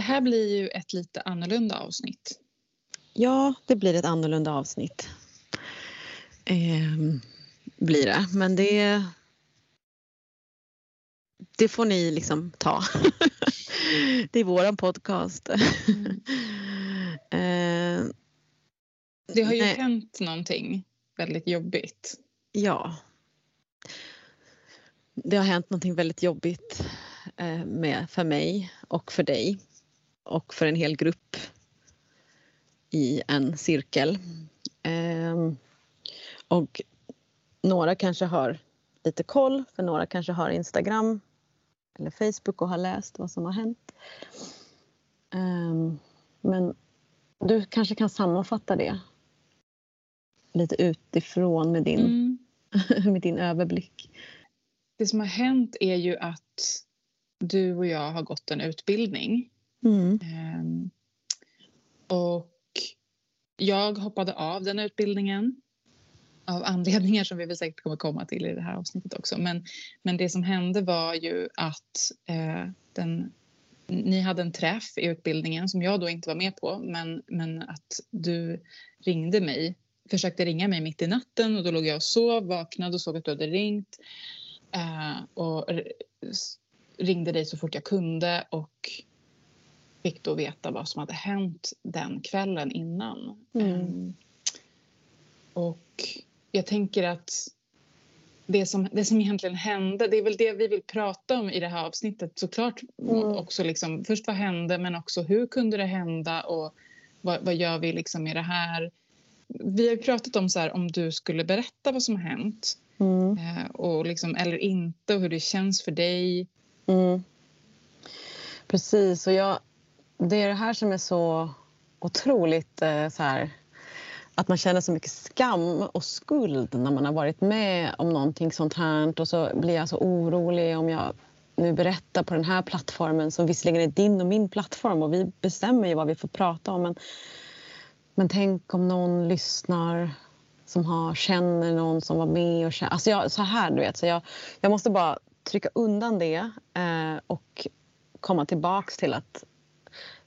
Det här blir ju ett lite annorlunda avsnitt. Ja, det blir ett annorlunda avsnitt. Eh, blir det. Men det, det får ni liksom ta. det är våran podcast. Eh, det har ju nej. hänt någonting väldigt jobbigt. Ja. Det har hänt någonting väldigt jobbigt eh, med, för mig och för dig och för en hel grupp i en cirkel. Eh, och några kanske har lite koll, för några kanske har Instagram eller Facebook och har läst vad som har hänt. Um, men du kanske kan sammanfatta det lite utifrån med din, mm. med din överblick. Det som har hänt är ju att du och jag har gått en utbildning. Mm. Um, och jag hoppade av den utbildningen av anledningar som vi väl säkert kommer komma till i det här avsnittet också. Men, men det som hände var ju att eh, den, ni hade en träff i utbildningen som jag då inte var med på men, men att du ringde mig, försökte ringa mig mitt i natten och då låg jag och sov, vaknade och såg att du hade ringt eh, och ringde dig så fort jag kunde och fick då veta vad som hade hänt den kvällen innan. Mm. Um, och jag tänker att det som, det som egentligen hände, det är väl det vi vill prata om i det här avsnittet såklart. Mm. Också liksom, först vad hände men också hur kunde det hända och vad, vad gör vi liksom med det här? Vi har pratat om så här, om du skulle berätta vad som har hänt mm. eh, och liksom, eller inte och hur det känns för dig. Mm. Precis, och jag, det är det här som är så otroligt eh, så här, att man känner så mycket skam och skuld när man har varit med om någonting sånt här. Och så blir jag så orolig om jag nu berättar på den här plattformen som visserligen är din och min plattform och vi bestämmer ju vad vi får prata om. Men, men tänk om någon lyssnar som har, känner någon som var med och känner, alltså jag, så här du vet. Så jag, jag måste bara trycka undan det eh, och komma tillbaks till att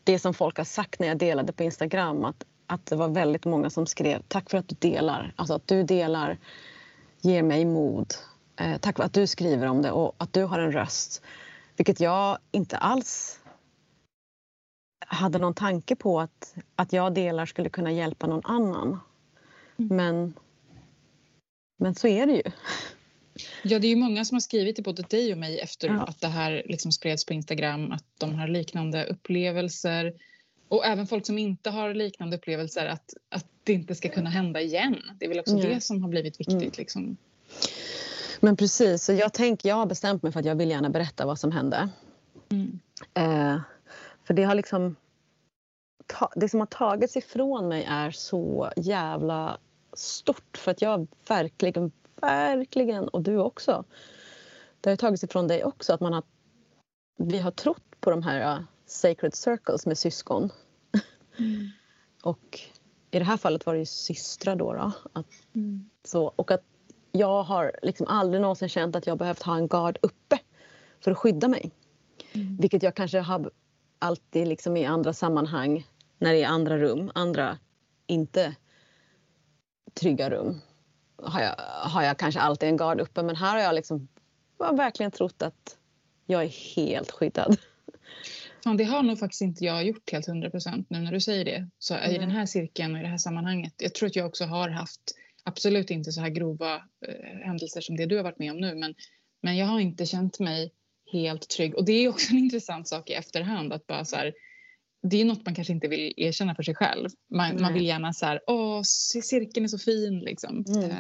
det som folk har sagt när jag delade på Instagram att att det var väldigt många som skrev tack för att du delar. Alltså att du delar ger mig mod. Eh, tack för att du skriver om det och att du har en röst. Vilket jag inte alls hade någon tanke på att, att jag delar skulle kunna hjälpa någon annan. Mm. Men, men så är det ju. Ja, det är ju många som har skrivit till både dig och mig efter ja. att det här liksom spreds på Instagram att de har liknande upplevelser och även folk som inte har liknande upplevelser att, att det inte ska kunna hända igen. Det är väl också mm. det som har blivit viktigt. Mm. Liksom. Men precis, så jag, tänk, jag har bestämt mig för att jag vill gärna berätta vad som hände. Mm. Eh, för det har liksom... Ta, det som har tagits ifrån mig är så jävla stort för att jag verkligen, verkligen, och du också. Det har tagits ifrån dig också att man har... Vi har trott på de här uh, sacred circles med syskon Mm. Och i det här fallet var det ju systrar då. då att, mm. så, och att jag har liksom aldrig någonsin känt att jag behövt ha en gard uppe för att skydda mig. Mm. Vilket jag kanske har alltid liksom i andra sammanhang när det är andra rum, andra inte trygga rum har jag, har jag kanske alltid en gard uppe men här har jag liksom jag verkligen trott att jag är helt skyddad. Fan, det har nog faktiskt inte jag gjort helt hundra procent nu när du säger det. Så mm. i den här cirkeln och i det här sammanhanget. Jag tror att jag också har haft, absolut inte så här grova eh, händelser som det du har varit med om nu, men, men jag har inte känt mig helt trygg. Och det är också en intressant sak i efterhand att bara så här, det är något man kanske inte vill erkänna för sig själv. Man, man vill gärna så här, åh, cirkeln är så fin liksom. Mm. Eh,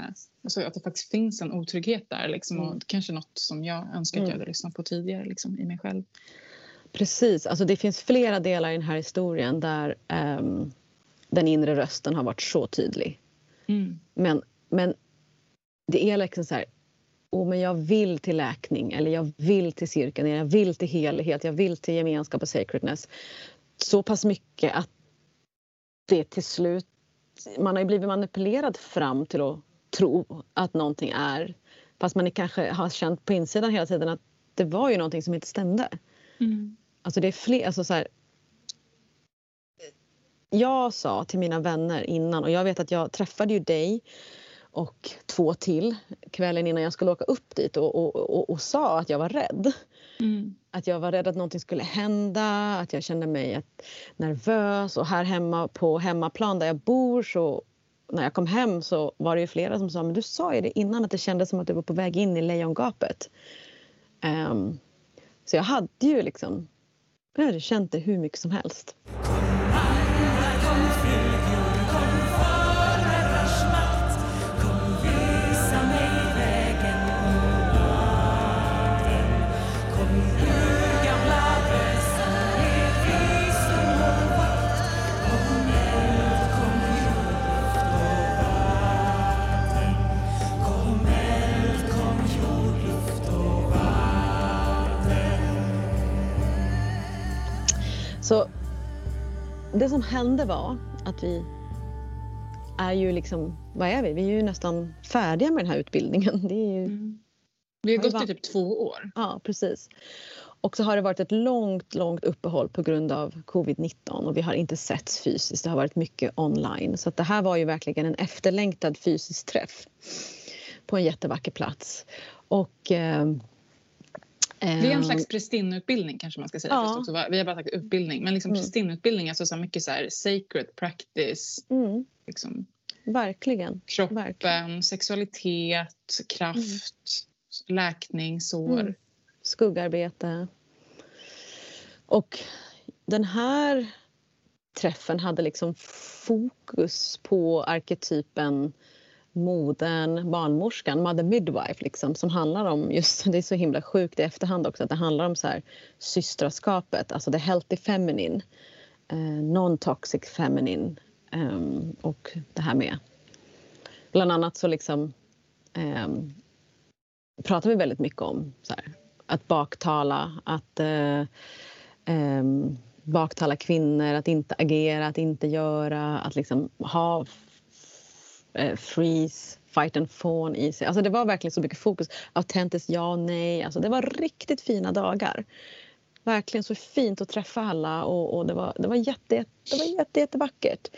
så att det faktiskt finns en otrygghet där liksom, och mm. kanske något som jag önskar att jag mm. hade lyssnat på tidigare liksom, i mig själv. Precis, alltså det finns flera delar i den här historien där um, den inre rösten har varit så tydlig. Mm. Men, men det är liksom så här, oh, men jag vill till läkning eller jag vill till cirkeln, jag vill till helighet, jag vill till gemenskap och sacredness. Så pass mycket att det till slut, man har ju blivit manipulerad fram till att tro att någonting är, fast man kanske har känt på insidan hela tiden att det var ju någonting som inte stämde. Mm. Alltså det är fler, alltså så här, jag sa till mina vänner innan och jag vet att jag träffade ju dig och två till kvällen innan jag skulle åka upp dit och, och, och, och sa att jag var rädd. Mm. Att jag var rädd att någonting skulle hända, att jag kände mig nervös och här hemma på hemmaplan där jag bor så när jag kom hem så var det ju flera som sa men du sa ju det innan att det kändes som att du var på väg in i lejongapet. Um, så jag hade ju liksom, jag hade känt det hur mycket som helst. Så det som hände var att vi är ju liksom, vad är vi? Vi är ju nästan färdiga med den här utbildningen. Det är ju, mm. Vi har, gått i typ två år. Ja, precis. Och så har det varit ett långt, långt uppehåll på grund av covid-19 och vi har inte setts fysiskt. Det har varit mycket online. Så det här var ju verkligen en efterlängtad fysisk träff på en jättevacker plats. Och eh, det är en slags pristinutbildning kanske man ska säga. Ja. Vi har bara sagt utbildning. Men liksom mm. pristinutbildning, alltså så mycket så här sacred practice. Mm. Liksom. Verkligen. Kroppen, Verkligen. sexualitet, kraft, mm. läkning, sår. Mm. Skuggarbete. Och den här träffen hade liksom fokus på arketypen modern, barnmorskan, mother midwife liksom, som handlar om just, det är så himla sjukt i efterhand också, att det handlar om så här systraskapet, alltså the healthy feminine, eh, non-toxic feminine eh, och det här med. Bland annat så liksom eh, pratar vi väldigt mycket om så här, att baktala, att eh, ehm, baktala kvinnor, att inte agera, att inte göra, att liksom ha eh, freeze, fight and fawn i sig. Alltså det var verkligen så mycket fokus. Autentiskt ja och nej. Alltså det var riktigt fina dagar. Verkligen så fint att träffa alla och, och det var, det var, jätte, det var jätte, jättevackert.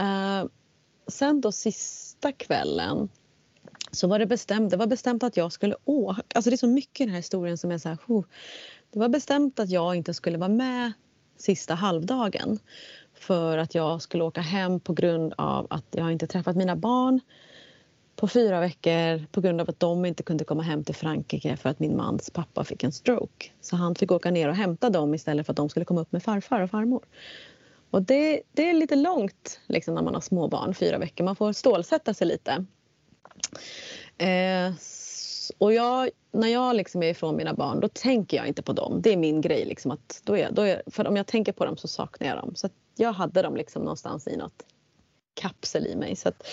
Uh, sen då sista kvällen så var det bestämt, det var bestämt att jag skulle åka. Alltså det är så mycket i den här historien som är så här, oh. Det var bestämt att jag inte skulle vara med sista halvdagen för att jag skulle åka hem på grund av att jag inte träffat mina barn på fyra veckor på grund av att de inte kunde komma hem till Frankrike för att min mans pappa fick en stroke. Så han fick åka ner och hämta dem istället för att de skulle komma upp med farfar och farmor. Och det, det är lite långt liksom, när man har småbarn. fyra veckor. Man får stålsätta sig lite. Eh, och jag, när jag liksom är ifrån mina barn då tänker jag inte på dem. Det är min grej. Liksom, att då är, då är, för om jag tänker på dem så saknar jag dem. Så jag hade dem liksom någonstans i något kapsel i mig. Så att,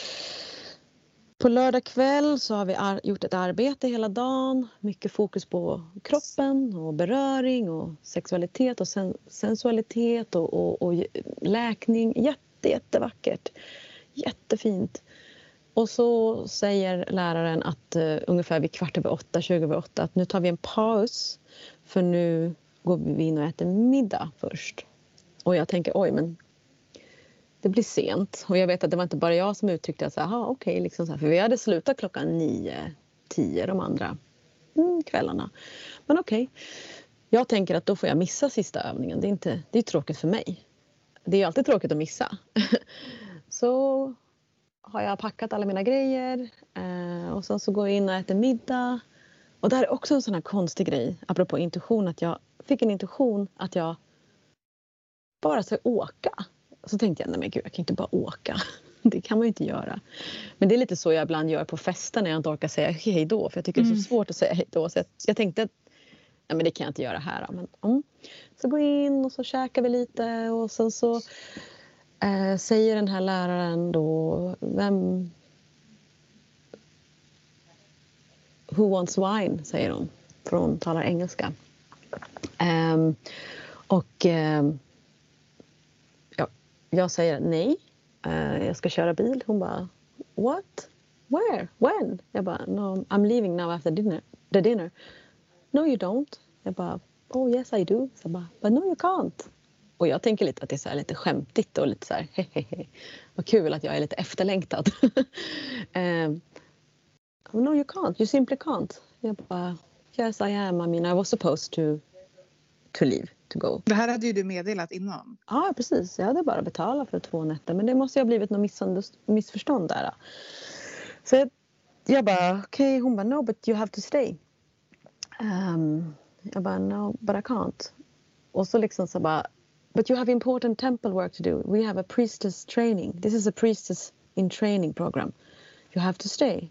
på lördag kväll så har vi gjort ett arbete hela dagen. Mycket fokus på kroppen och beröring och sexualitet och sen sensualitet och, och, och läkning. Jätte, jättevackert. Jättefint. Och så säger läraren att uh, ungefär vid kvart över åtta, 20 över åtta att nu tar vi en paus för nu går vi in och äter middag först. Och jag tänker oj men det blir sent. Och jag vet att det var inte bara jag som uttryckte att okej, okay, liksom så här, för vi hade slutat klockan nio, tio de andra mm, kvällarna. Men okej. Okay. Jag tänker att då får jag missa sista övningen. Det är, inte, det är tråkigt för mig. Det är alltid tråkigt att missa. så har jag packat alla mina grejer eh, och sen så går jag in och äter middag. Och det här är också en sån här konstig grej, apropå intuition, att jag fick en intuition att jag bara ska åka. Så tänkte jag, nej men gud, jag kan inte bara åka. Det kan man ju inte göra. Men det är lite så jag ibland gör på fester när jag inte orkar säga hej då. För jag tycker mm. det är så mm. svårt att säga hej då. Så jag, jag tänkte att nej men det kan jag inte göra här. Men, mm. Så går in och så käkar vi lite och sen så eh, säger den här läraren då, vem... Who wants wine, säger hon. För hon talar engelska. Eh, och eh, ja, jag säger nej, eh, jag ska köra bil. Hon bara, what? Where? When? Jag bara, no, I'm leaving now after dinner. The dinner. No you don't. Jag bara, oh yes I do. Så bara, but no you can't. Och jag tänker lite att det är så lite skämtigt och lite så här hehehe. Vad kul att jag är lite efterlängtad. um, no you can't, you simply can't. Jag bara yes I am, I mean I was supposed to, to leave, to go. Det här hade ju du meddelat innan. Ja precis, jag hade bara betalat för två nätter men det måste ju ha blivit något missförstånd där. Så jag, jag bara okej, okay. hon bara no but you have to stay. Um, jag bara no but I can't. Och så liksom så bara But you have important temple work to do. We have a priestess training. This is a priestess in training program. You have to stay.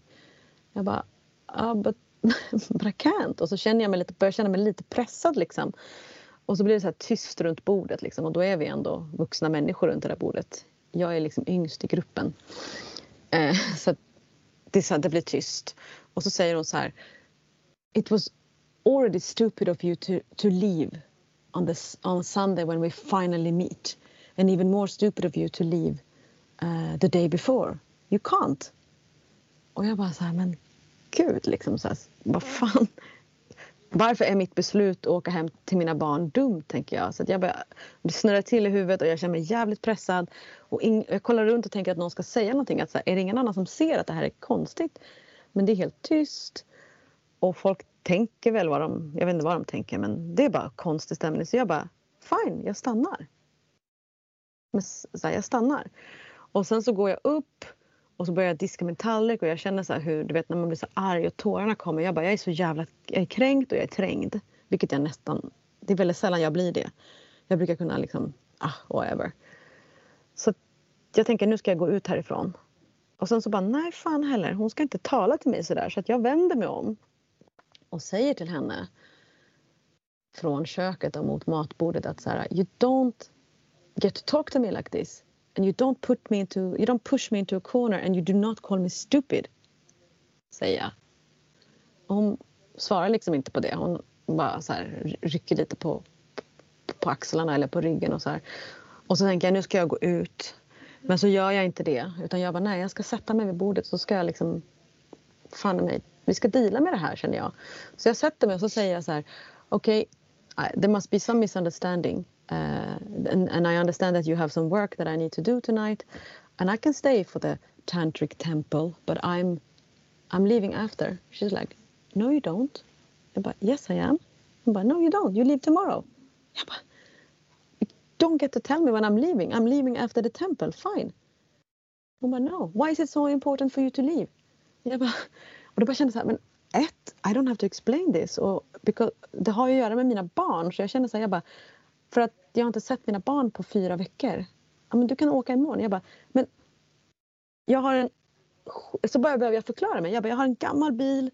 Jag bara, ah, but, but I can't. Och så känner jag mig lite, börjar känna mig lite pressad liksom. Och så blir det så här tyst runt bordet liksom. och då är vi ändå vuxna människor runt det där bordet. Jag är liksom yngst i gruppen. Eh, så det, så här, det blir tyst. Och så säger hon så här. It was already stupid of you to, to leave on this on Sunday when we finally meet, and even more stupid of you to leave uh, the day before. You can't. Och jag bara så här, men gud, liksom så här, vad fan. Varför är mitt beslut att åka hem till mina barn dumt, tänker jag. Så att jag börjar, det snurrar till i huvudet och jag känner mig jävligt pressad. Och in, jag kollar runt och tänker att någon ska säga någonting. Att så här, är det ingen annan som ser att det här är konstigt? Men det är helt tyst. Och folk tänker väl vad de, jag vet inte vad de tänker men det är bara konstig stämning. Så jag bara, fine, jag stannar. Men, så här, jag stannar. Och sen så går jag upp och så börjar jag diska min tallrik och jag känner så hur, du vet när man blir så arg och tårarna kommer. Jag bara, jag är så jävla, jag är kränkt och jag är trängd. Vilket jag nästan, det är väldigt sällan jag blir det. Jag brukar kunna liksom, ah, whatever. Så jag tänker nu ska jag gå ut härifrån. Och sen så bara, nej fan heller, hon ska inte tala till mig sådär. Så att jag vänder mig om och säger till henne från köket och mot matbordet att så här, you don't get to talk to me like this and you don't put me into, you don't push me into a corner and you do not call me stupid. Säger jag. Hon svarar liksom inte på det. Hon bara så här, rycker lite på, på axlarna eller på ryggen och så här. Och så tänker jag nu ska jag gå ut. Men så gör jag inte det. Utan jag bara nej jag ska sätta mig vid bordet så ska jag liksom fan mig vi ska dela med det här känner jag. Så jag sätter mig och så säger jag så här, okej, okay, there must be some misunderstanding. Uh, and, and I understand that you have some work that I need to do tonight. And I can stay for the tantric temple, but I'm, I'm leaving after. She's like, no you don't. Jag bara, yes I am. Hon bara, no you don't, you leave tomorrow. Jag bara, don't get to tell me when I'm leaving. I'm leaving after the temple, fine. Hon bara, no, why is it so important for you to leave? Jag bara, och då bara kände jag så här, men ett, I don't have to explain this. Och because, det har ju att göra med mina barn. Så jag känner så här, jag bara, för att jag har inte sett mina barn på fyra veckor. Ja, men du kan åka imorgon. Jag bara, men jag har en... Så bara behöver jag förklara mig. Jag bara, jag har en gammal bil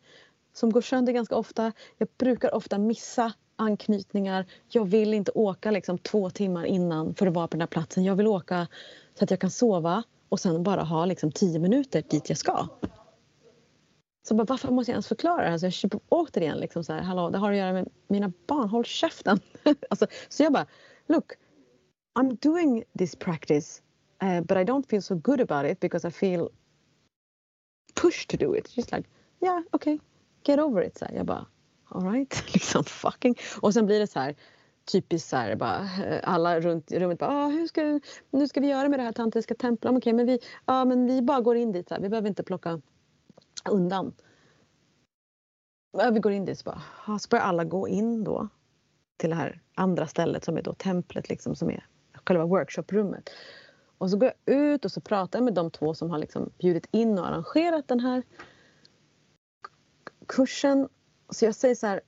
som går sönder ganska ofta. Jag brukar ofta missa anknytningar. Jag vill inte åka liksom två timmar innan för att vara på den här platsen. Jag vill åka så att jag kan sova och sen bara ha liksom tio minuter dit jag ska. Så bara, varför måste jag ens förklara det här? Så jag köper återigen liksom så här, hallå, det har att göra med mina barn, håll käften. alltså, så jag bara, look, I'm doing this practice uh, but I don't feel so good about it because I feel pushed to do it. She's like, yeah, okay, get over it. Så här, jag bara, alright, liksom fucking. Och sen blir det så här, typiskt så här, bara, eh, alla runt i rummet bara, ah, hur ska, nu ska vi göra med det här tantriska templet? Okej, okay, men vi, men vi bara går in dit, så här. vi behöver inte plocka undan. Vi går in dit så bara, så börjar alla gå in då till det här andra stället som är då templet liksom som är själva workshoprummet. Och så går jag ut och så pratar jag med de två som har liksom bjudit in och arrangerat den här kursen. Så jag säger så här,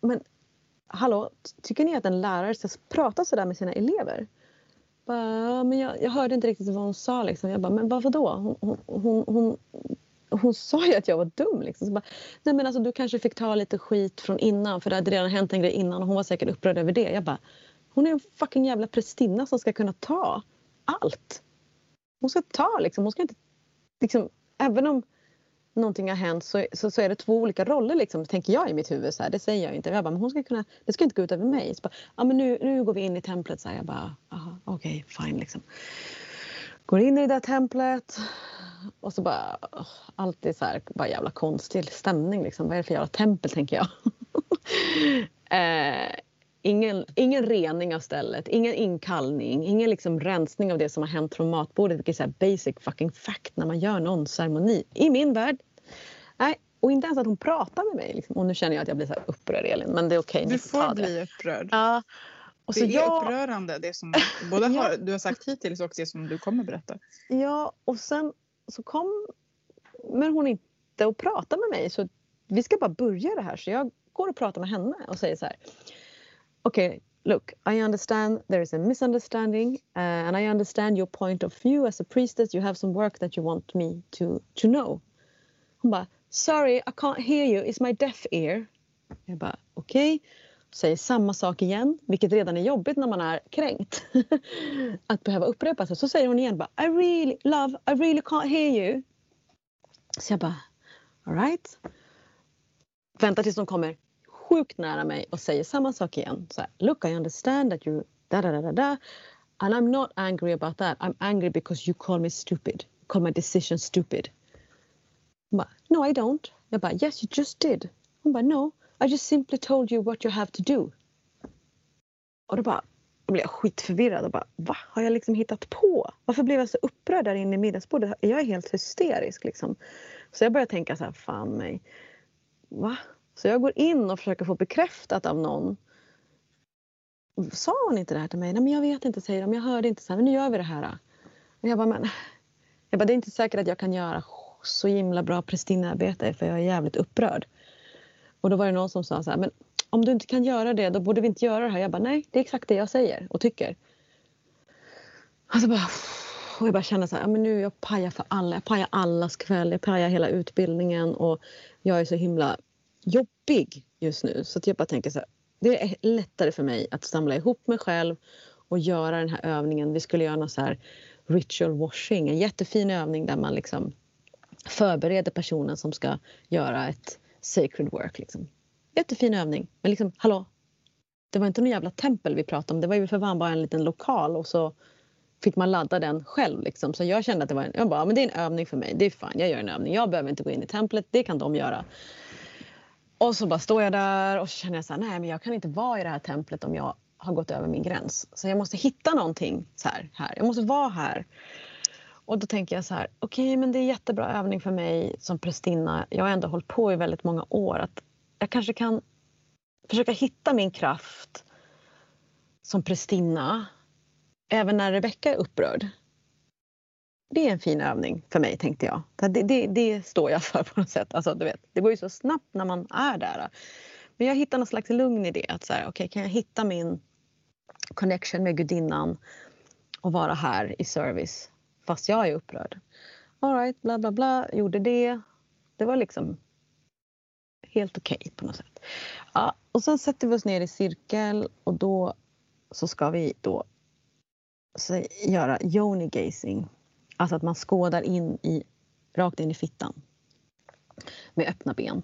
men hallå, tycker ni att en lärare ska prata så där med sina elever? Bara, men jag, jag hörde inte riktigt vad hon sa. Liksom. Jag bara, men varför då? Hon, hon, hon, hon sa ju att jag var dum. Liksom. Så bara, Nej men alltså du kanske fick ta lite skit från innan för det hade redan hänt en grej innan och hon var säkert upprörd över det. Jag bara, hon är en fucking jävla prästinna som ska kunna ta allt. Hon ska ta liksom, hon ska inte, liksom, även om någonting har hänt så, så, så, är det två olika roller liksom, tänker jag i mitt huvud. Så här, det säger jag inte. Jag bara, men hon ska kunna, det ska inte gå ut över mig. Så bara, ah, men nu, nu går vi in i templet. Så här, jag bara, okej, okay, fine liksom. Går in i det där templet och så bara alltid så här, bara jävla konstig stämning liksom. Vad är det för jävla tempel tänker jag. eh, ingen, ingen rening av stället, ingen inkallning, ingen liksom rensning av det som har hänt från matbordet. Vilket är basic fucking fact när man gör någon ceremoni. I min värld. Nej, och inte ens att hon pratar med mig. Liksom. Och nu känner jag att jag blir så upprörd Elin, men det är okej. Okay, du får bli upprörd. Ja. Och det är jag... upprörande det som både har, ja. du har sagt hittills och det som du kommer berätta. Ja, och sen så kommer hon inte och pratar med mig. Så vi ska bara börja det här. Så jag går och pratar med henne och säger så här. Okej, okay, look, I understand there is a misunderstanding uh, and I understand your point of view as a priestess. You have some work that you want me to, to know. Hon bara, sorry, I can't hear you. It's my deaf ear. Jag bara, okej. Okay. Säger samma sak igen, vilket redan är jobbigt när man är kränkt. att behöva upprepa sig. Så säger hon igen bara, I really, love, I really can't hear you. Så jag bara, alright. Väntar tills de kommer sjukt nära mig och säger samma sak igen. Så här, Look, I understand that you da da da da da. And I'm not angry about that. I'm angry because you call me stupid. You call my decision stupid. Hon bara, no I don't. Jag bara, yes you just did. Hon bara, no i just simply told you what you have to do. Och då bara då blev jag skitförvirrad och bara, va? Har jag liksom hittat på? Varför blev jag så upprörd där inne i middagsbordet? Jag är helt hysterisk liksom. Så jag börjar tänka så här, fan mig. Va? Så jag går in och försöker få bekräftat av någon. Sa hon inte det här till mig? Nej men jag vet inte säger de. Jag hörde inte så här, men nu gör vi det här. Och jag bara, men. Jag bara, det är inte säkert att jag kan göra så himla bra prästinnearbete för jag är jävligt upprörd. Och då var det någon som sa så här, men om du inte kan göra det då borde vi inte göra det här. Jag bara, nej det är exakt det jag säger och tycker. Alltså bara, och jag bara känner så här, men nu jag pajar för alla. Jag pajar allas kväll, jag pajar hela utbildningen och jag är så himla jobbig just nu. Så att jag bara tänker så här, det är lättare för mig att samla ihop mig själv och göra den här övningen. Vi skulle göra någon så här ritual washing, en jättefin övning där man liksom förbereder personen som ska göra ett sacred work. Liksom. Jättefin övning. Men liksom, hallå? Det var inte någon jävla tempel vi pratade om. Det var ju för fan bara en liten lokal och så fick man ladda den själv. Liksom. Så jag kände att det var en, jag bara, men det är en övning för mig. Det är fine, jag gör en övning. Jag behöver inte gå in i templet. Det kan de göra. Och så bara står jag där och så känner jag så här, nej men jag kan inte vara i det här templet om jag har gått över min gräns. Så jag måste hitta någonting så här. här. Jag måste vara här. Och då tänker jag så här, okej okay, men det är jättebra övning för mig som prästinna. Jag har ändå hållit på i väldigt många år. Att jag kanske kan försöka hitta min kraft som prästinna även när Rebecka är upprörd. Det är en fin övning för mig tänkte jag. Det, det, det står jag för på något sätt. Alltså, du vet, det går ju så snabbt när man är där. Men jag hittar någon slags lugn i det. Att så här, okay, kan jag hitta min connection med gudinnan och vara här i service fast jag är upprörd. Alright, bla bla bla, gjorde det. Det var liksom helt okej okay på något sätt. Ja, och sen sätter vi oss ner i cirkel och då så ska vi då så, göra yoni gazing. Alltså att man skådar in i, rakt in i fittan med öppna ben.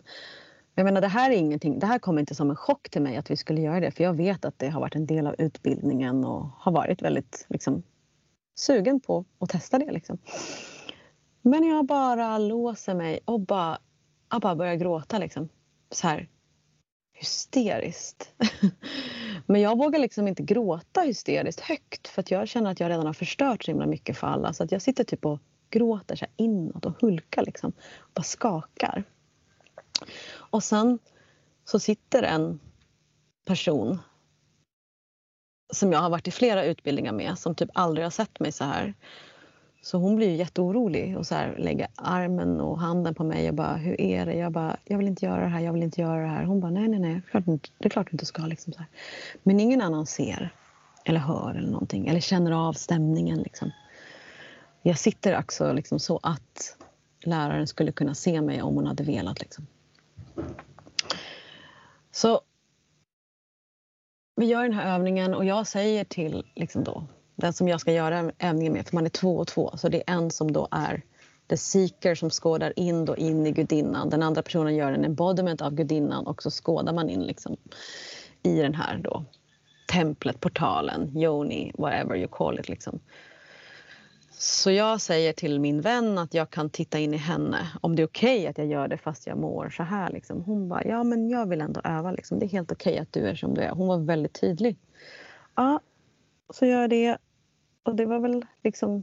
Jag menar, det här är ingenting, det här kom inte som en chock till mig att vi skulle göra det för jag vet att det har varit en del av utbildningen och har varit väldigt liksom, sugen på att testa det. Liksom. Men jag bara låser mig och bara, jag bara börjar gråta. Liksom. Så här hysteriskt. Men jag vågar liksom inte gråta hysteriskt högt för att jag känner att jag redan har förstört så himla mycket för alla. Så att jag sitter typ och gråter så inåt och hulkar liksom. Och bara skakar. Och sen så sitter en person som jag har varit i flera utbildningar med som typ aldrig har sett mig så här. Så hon blir ju jätteorolig och så här, lägger armen och handen på mig och bara hur är det? Jag bara jag vill inte göra det här, jag vill inte göra det här. Hon bara nej nej nej, det är klart du inte ska. Liksom så här. Men ingen annan ser eller hör eller någonting eller känner av stämningen. Liksom. Jag sitter också liksom så att läraren skulle kunna se mig om hon hade velat. Liksom. Så vi gör den här övningen och jag säger till liksom då, den som jag ska göra övningen med, för man är två och två, så det är en som då är the seeker som skådar in då in i gudinnan. Den andra personen gör en embodiment av gudinnan och så skådar man in liksom i den här då templet, portalen, yoni, whatever you call it. Liksom. Så jag säger till min vän att jag kan titta in i henne om det är okej okay att jag gör det fast jag mår så här. Liksom. Hon bara, ja men jag vill ändå öva. Liksom. Det är helt okej okay att du är som du är. Hon var väldigt tydlig. Ja, så gör jag det. Och det var väl liksom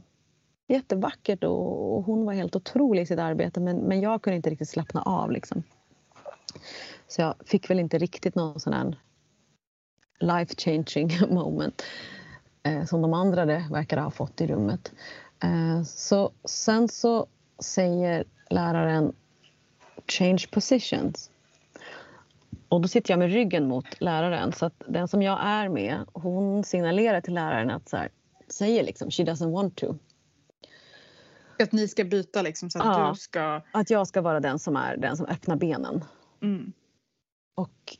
jättevackert och, och hon var helt otrolig i sitt arbete men, men jag kunde inte riktigt slappna av. Liksom. Så jag fick väl inte riktigt någon sån här life changing moment eh, som de andra det verkar ha fått i rummet. Eh, så sen så säger läraren change positions. Och då sitter jag med ryggen mot läraren så att den som jag är med hon signalerar till läraren att så här, säger liksom she doesn't want to. Att ni ska byta liksom så att ja, du ska... Att jag ska vara den som är den som öppnar benen. Mm. Och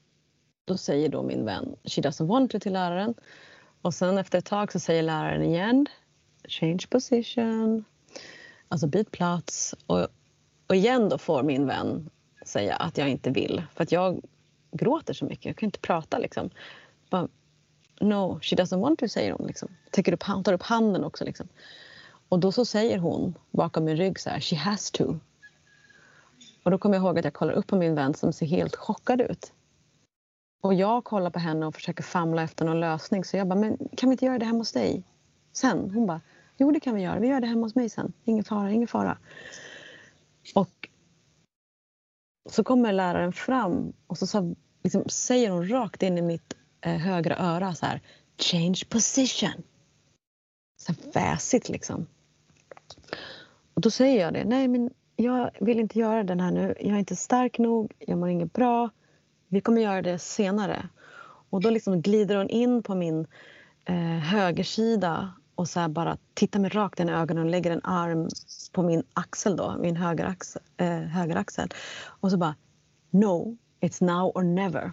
då säger då min vän she doesn't want to till läraren. Och sen efter ett tag så säger läraren igen change position. Alltså byt plats. Och, och igen då får min vän säga att jag inte vill. För att jag gråter så mycket. Jag kan inte prata liksom. Bara, no, she doesn't want to, säger hon. Liksom. Täcker upp, tar upp handen också. Liksom. Och då så säger hon bakom min rygg så här, she has to. Och då kommer jag ihåg att jag kollar upp på min vän som ser helt chockad ut. Och jag kollar på henne och försöker famla efter någon lösning. Så jag bara, men kan vi inte göra det hemma hos dig? Sen? Hon bara, jo det kan vi göra. Vi gör det hemma hos mig sen. Ingen fara, ingen fara. Och så kommer läraren fram och så, sa, liksom, säger hon rakt in i mitt eh, högra öra så här, change position. Så väsigt liksom. Och då säger jag det, nej men jag vill inte göra den här nu. Jag är inte stark nog, jag mår inget bra. Vi kommer göra det senare. Och då liksom glider hon in på min eh, högersida och så bara tittar mig rakt in i ögonen och lägger en arm på min axel, då, min högeraxel, eh, högeraxel. Och så bara No, it's now or never.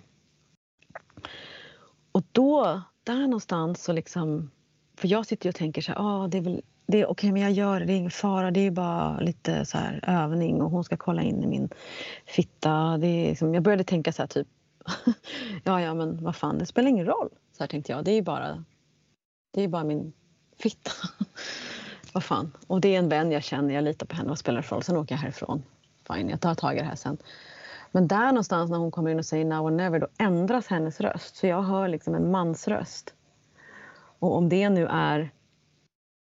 Och då, där någonstans så liksom... För jag sitter ju och tänker så här, ah, det är väl det är okej, okay, men jag gör det, det är ingen fara. Det är bara lite så här övning och hon ska kolla in i min fitta. Det är liksom, jag började tänka så här typ, ja, ja, men vad fan, det spelar ingen roll. Så här tänkte jag. Det är bara, det är bara min fitta. vad fan. Och det är en vän jag känner, jag litar på henne. Vad spelar det för roll? Sen åker jag härifrån. Fine, jag tar tag i det här sen. Men där någonstans när hon kommer in och säger now or never, då ändras hennes röst. Så jag hör liksom en mansröst. Och om det nu är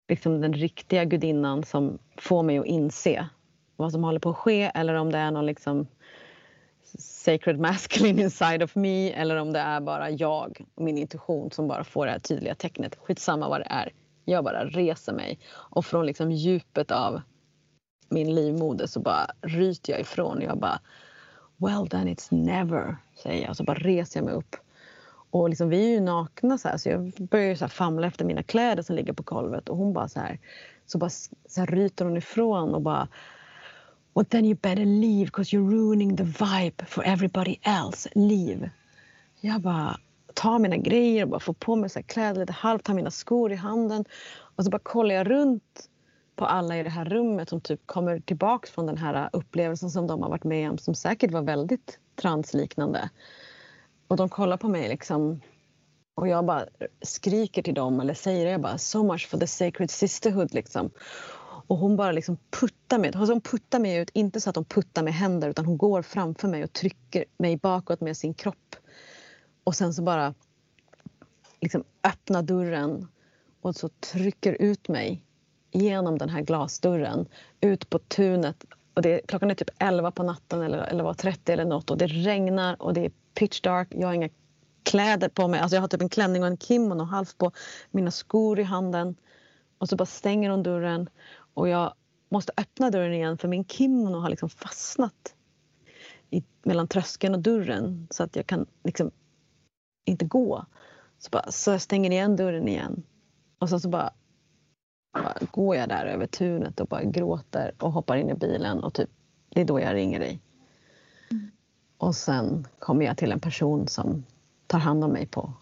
liksom den riktiga gudinnan som får mig att inse vad som håller på att ske eller om det är någon liksom sacred masculine inside of me eller om det är bara jag och min intuition som bara får det här tydliga tecknet. Skitsamma vad det är. Jag bara reser mig och från liksom djupet av min livmoder så bara ryter jag ifrån. Jag bara Well then it's never, säger jag. Så bara reser jag mig upp och liksom, vi är ju nakna så här, så jag börjar så här famla efter mina kläder som ligger på golvet och hon bara så här, så bara så här ryter hon ifrån och bara Well then you better leave because you're ruining the vibe for everybody else. Leave. Jag bara tar mina grejer och bara får på mig så kläder lite halvt, tar mina skor i handen och så bara kollar jag runt på alla i det här rummet som typ kommer tillbaks från den här upplevelsen som de har varit med om som säkert var väldigt transliknande. Och de kollar på mig liksom och jag bara skriker till dem eller säger jag bara so much for the sacred sisterhood liksom. Och hon bara liksom puttar mig, alltså hon puttar mig ut, inte så att hon puttar med händer utan hon går framför mig och trycker mig bakåt med sin kropp. Och sen så bara liksom öppnar dörren och så trycker ut mig genom den här glasdörren ut på tunet. Och det, klockan är typ 11 på natten eller, eller var 30 eller något och det regnar och det är pitch dark. Jag har inga kläder på mig. Alltså jag har typ en klänning och en kimono halvt på. Mina skor i handen. Och så bara stänger hon dörren. Och jag måste öppna dörren igen för min kimono har liksom fastnat i, mellan tröskeln och dörren så att jag kan liksom inte gå. Så, bara, så jag stänger igen dörren igen. Och så, så bara, bara går jag där över tunet och bara gråter och hoppar in i bilen och typ, det är då jag ringer dig. Och sen kommer jag till en person som tar hand om mig på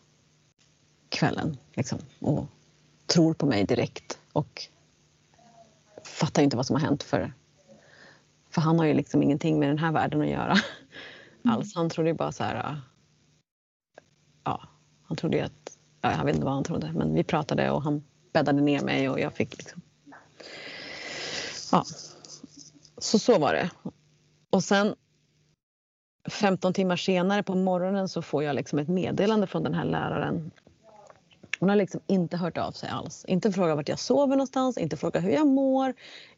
kvällen liksom, och tror på mig direkt och fattar inte vad som har hänt för, för han har ju liksom ingenting med den här världen att göra mm. alls. Han trodde ju bara så här... Ja, han trodde ju att... Ja, jag vet inte vad han trodde, men vi pratade och han bäddade ner mig och jag fick liksom Ja. Så så var det. Och sen 15 timmar senare på morgonen så får jag liksom ett meddelande från den här läraren. Hon har liksom inte hört av sig alls. Inte frågat vart jag sover någonstans, inte frågat hur jag mår,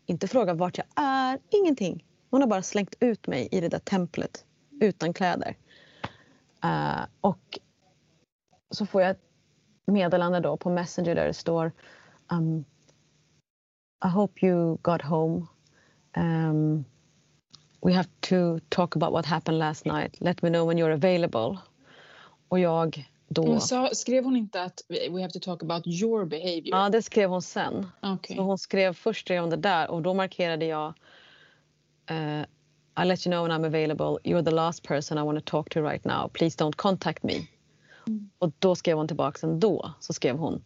inte frågat vart jag är, ingenting. Hon har bara slängt ut mig i det där templet utan kläder. Uh, och så får jag ett meddelande då på Messenger där det står um, I hope you got home. Um, we have to talk about what happened last night. Let me know when you're available. Och jag då... Sa, skrev hon inte att we have to talk about your behavior? Ja, det skrev hon sen. Okay. Så hon skrev först skrev hon det där och då markerade jag uh, I'll let you know when I'm available. You're the last person I want to talk to right now. Please don't contact me. Mm. Och då skrev hon tillbaka ändå. Så skrev hon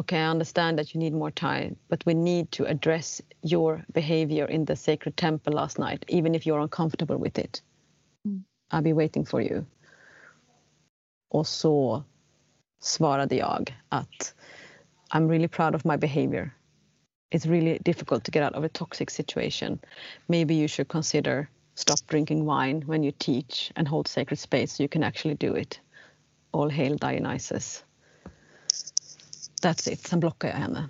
okay, I understand that you need more time, but we need to address your behavior in the sacred temple last night, even if you're uncomfortable with it. Mm. I'll be waiting for you. Och så svarade jag att I'm really proud of my behavior. It's really difficult to get out of a toxic situation. Maybe you should consider stop drinking wine when you teach and hold sacred space so you can actually do it. All hail Dionysus. That's it. Sen blockade jag henne.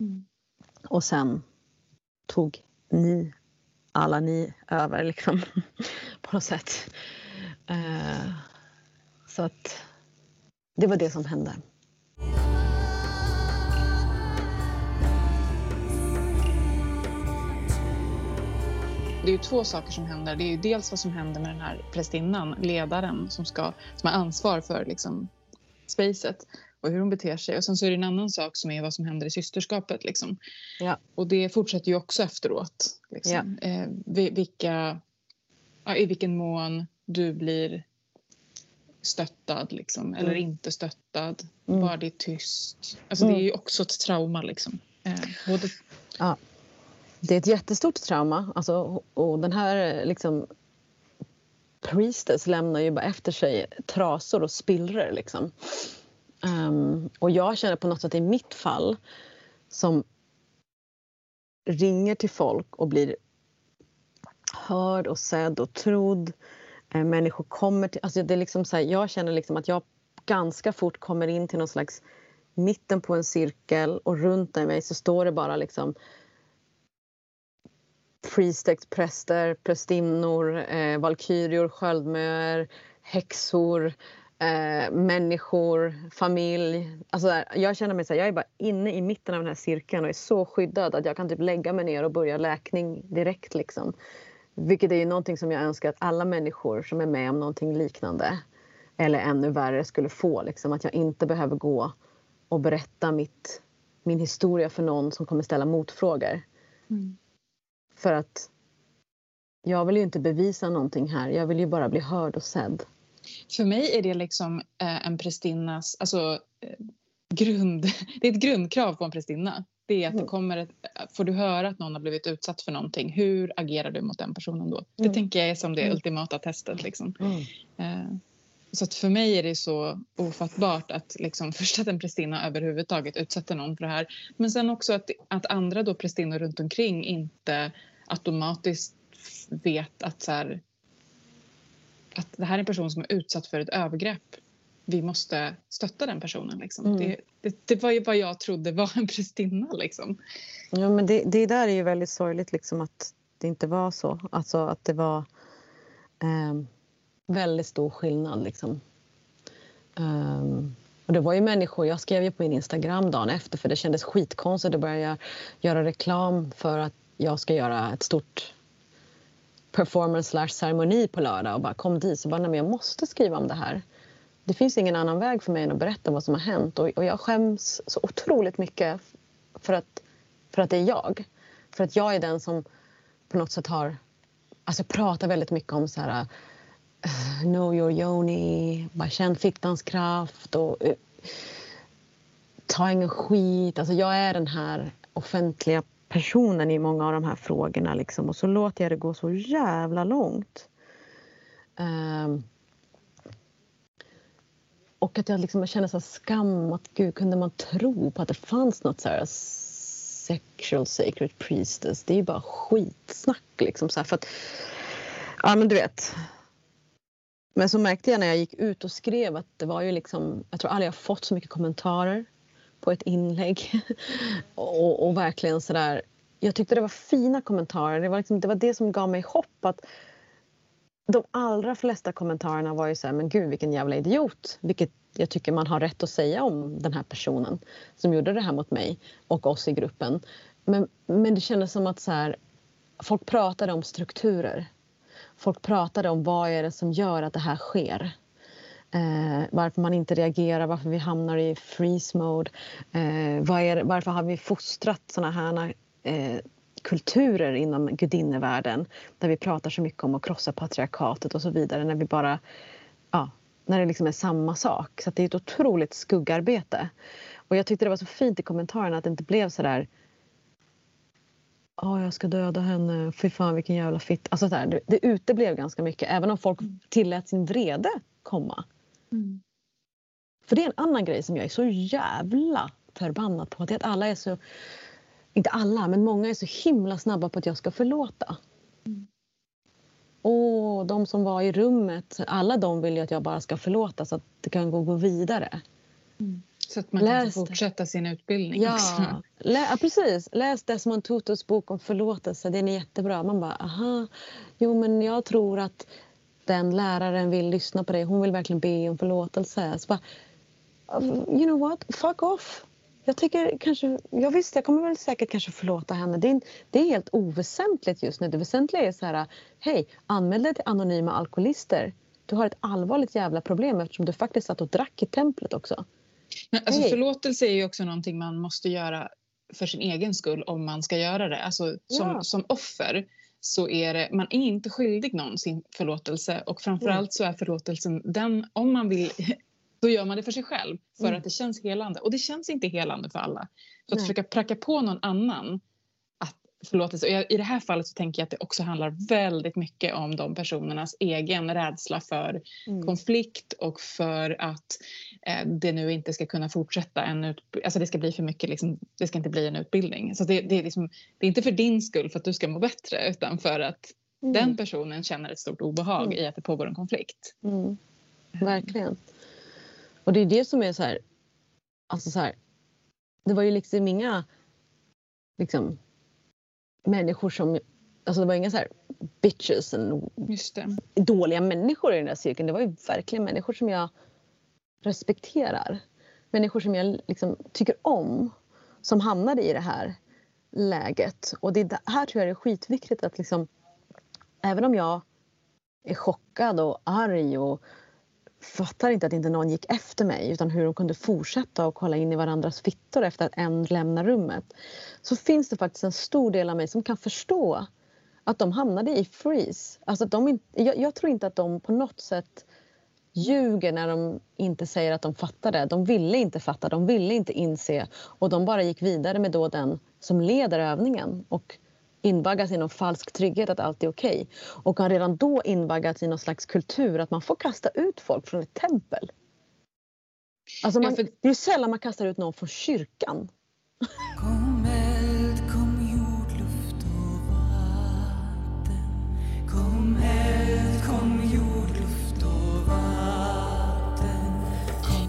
Mm. Och sen tog ni, alla ni, över liksom på något sätt. Uh, så att det var det som hände. Det är ju två saker som händer. Det är ju dels vad som händer med den här prästinnan, ledaren som, ska, som har ansvar för liksom, spacet och hur hon beter sig. Och sen så är det en annan sak som är vad som händer i systerskapet. Liksom. Ja. Och det fortsätter ju också efteråt. Liksom. Ja. Eh, vilka, ja, I vilken mån du blir stöttad liksom, mm. eller inte stöttad. Mm. Var det tyst. Alltså, mm. Det är ju också ett trauma. Liksom. Eh, både... ja. Det är ett jättestort trauma. Alltså, och den här liksom, Priestess lämnar ju bara efter sig trasor och spillror. Liksom. Um, och jag känner på något sätt i mitt fall som ringer till folk och blir hörd och sedd och trodd. Eh, människor kommer till... Alltså det är liksom så här, jag känner liksom att jag ganska fort kommer in till någon slags mitten på en cirkel och runt mig så står det bara liksom priestect präster, prästinnor, eh, valkyrior, sköldmöer, häxor, eh, människor, familj. Alltså jag känner mig så här, jag är bara inne i mitten av den här cirkeln och är så skyddad att jag kan typ lägga mig ner och börja läkning direkt. Liksom. Vilket är ju någonting som jag önskar att alla människor som är med om någonting liknande eller ännu värre skulle få. Liksom, att jag inte behöver gå och berätta mitt, min historia för någon som kommer ställa motfrågor. Mm. För att jag vill ju inte bevisa någonting här. Jag vill ju bara bli hörd och sedd. För mig är det liksom eh, en prästinnas, alltså eh, grund, det är ett grundkrav på en prästinna. Det är att det mm. kommer ett, får du höra att någon har blivit utsatt för någonting, hur agerar du mot den personen då? Det mm. tänker jag är som det mm. ultimata testet. Liksom. Mm. Så att för mig är det så ofattbart att liksom, först att en prästinna överhuvudtaget utsätter någon för det här. Men sen också att, att andra då prästinnor runt omkring inte automatiskt vet att så här, att det här är en person som är utsatt för ett övergrepp. Vi måste stötta den personen. Liksom. Mm. Det, det, det, var ju vad jag trodde var en prästinna. Liksom. Ja, men det, det där är ju väldigt sorgligt liksom, att det inte var så. Alltså att det var eh, väldigt stor skillnad. Liksom. Um, och det var ju människor, jag skrev ju på min Instagram dagen efter för det kändes skitkonstigt att börja göra reklam för att jag ska göra ett stort performance slash ceremoni på lördag och bara kom dit så bara, nej men jag måste skriva om det här. Det finns ingen annan väg för mig än att berätta vad som har hänt och, och jag skäms så otroligt mycket för att, för att det är jag. För att jag är den som på något sätt har, alltså pratar väldigt mycket om så här know your yoni, bara känn fittans kraft och uh, ta ingen skit. Alltså jag är den här offentliga personen i många av de här frågorna. Liksom. Och så låter jag det gå så jävla långt. Um, och att jag liksom känner så skam att gud, kunde man tro på att det fanns något så här sexual sacred priestess. Det är ju bara skitsnack liksom. Så här, för att, ja men du vet. Men så märkte jag när jag gick ut och skrev att det var ju liksom, jag tror aldrig jag fått så mycket kommentarer på ett inlägg. och, och verkligen sådär, jag tyckte det var fina kommentarer. Det var, liksom, det var det som gav mig hopp att de allra flesta kommentarerna var ju så här, men gud vilken jävla idiot. Vilket jag tycker man har rätt att säga om den här personen som gjorde det här mot mig och oss i gruppen. Men, men det kändes som att så här, folk pratade om strukturer. Folk pratade om vad är det som gör att det här sker. Eh, varför man inte reagerar, varför vi hamnar i freeze mode. Eh, var är, varför har vi fostrat såna här eh, kulturer inom gudinnevärlden där vi pratar så mycket om att krossa patriarkatet och så vidare när vi bara ja, när det liksom är samma sak. Så det är ett otroligt skuggarbete. Och jag tyckte det var så fint i kommentarerna att det inte blev så där oh, jag ska döda henne. Fy fan vilken jävla fitt. Alltså så det, det uteblev ganska mycket även om folk mm. tillät sin vrede komma. Mm. För det är en annan grej som jag är så jävla förbannad på. Det är att alla är så inte alla, men många är så himla snabba på att jag ska förlåta. Mm. Och de som var i rummet, alla de vill ju att jag bara ska förlåta så att det kan gå, gå vidare. Mm. Så att man Läs kan fortsätta sin utbildning ja. också. Lä, ja, precis. Läs Desmond Tutus bok om förlåtelse. Den är jättebra. Man bara, aha. Jo, men jag tror att den läraren vill lyssna på dig. Hon vill verkligen be om förlåtelse. Så bara, you know what? Fuck off. Jag tycker kanske, ja visst, jag kommer väl säkert kanske förlåta henne. Det är, det är helt oväsentligt just nu. Det väsentliga är så här, hej, anmäl dig till Anonyma Alkoholister. Du har ett allvarligt jävla problem eftersom du faktiskt satt och drack i templet också. Men alltså, hey. Förlåtelse är ju också någonting man måste göra för sin egen skull om man ska göra det. Alltså, som, ja. som offer så är det, man är inte skyldig någon sin förlåtelse och framförallt mm. så är förlåtelsen den, om man vill då gör man det för sig själv för mm. att det känns helande. Och det känns inte helande för alla. Så att försöka pracka på någon annan förlåtelse. Och I det här fallet så tänker jag att det också handlar väldigt mycket om de personernas egen rädsla för mm. konflikt och för att eh, det nu inte ska kunna fortsätta en. Alltså det ska bli för mycket, liksom, det ska inte bli en utbildning. Så det, det, är liksom, det är inte för din skull för att du ska må bättre utan för att mm. den personen känner ett stort obehag mm. i att det pågår en konflikt. Mm. Verkligen. Och det är det som är så här, alltså så här, det var ju liksom inga liksom, människor som, alltså det var inga så här bitches and dåliga människor i den där cirkeln. Det var ju verkligen människor som jag respekterar. Människor som jag liksom tycker om som hamnade i det här läget. Och det här tror jag är skitviktigt att liksom, även om jag är chockad och arg och fattar inte att inte någon gick efter mig utan hur de kunde fortsätta och kolla in i varandras fittor efter att en lämnar rummet. Så finns det faktiskt en stor del av mig som kan förstå att de hamnade i freeze. Alltså de, jag, jag tror inte att de på något sätt ljuger när de inte säger att de fattade. De ville inte fatta, de ville inte inse och de bara gick vidare med då den som leder övningen och invaggas i någon falsk trygghet att allt är okej. Okay. Och har redan då invaggats i någon slags kultur att man får kasta ut folk från ett tempel. Alltså man, ja, för... Det är sällan man kastar ut någon från kyrkan.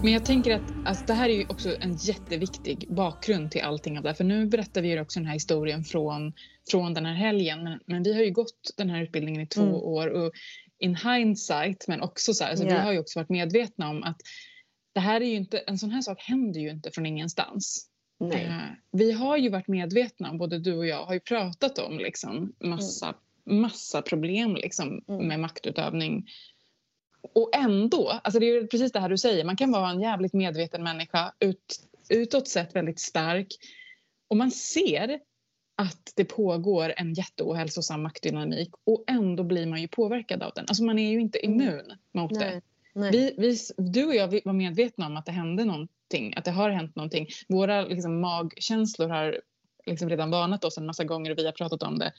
Men jag tänker att alltså, det här är ju också en jätteviktig bakgrund till allting av det här. För nu berättar vi ju också den här historien från, från den här helgen. Men, men vi har ju gått den här utbildningen i två mm. år och in hindsight men också så här, alltså, yeah. vi har ju också varit medvetna om att det här är ju inte, en sån här sak händer ju inte från ingenstans. Uh, vi har ju varit medvetna både du och jag har ju pratat om liksom massa, mm. massa problem liksom, mm. med maktutövning och ändå, alltså det är precis det här du säger, man kan vara en jävligt medveten människa, ut, utåt sett väldigt stark och man ser att det pågår en jätteohälsosam maktdynamik och ändå blir man ju påverkad av den. Alltså man är ju inte mm. immun mot nej, det. Nej. Vi, vi, du och jag var medvetna om att det hände någonting, att det har hänt någonting. Våra liksom, magkänslor har liksom redan varnat oss en massa gånger och vi har pratat om det.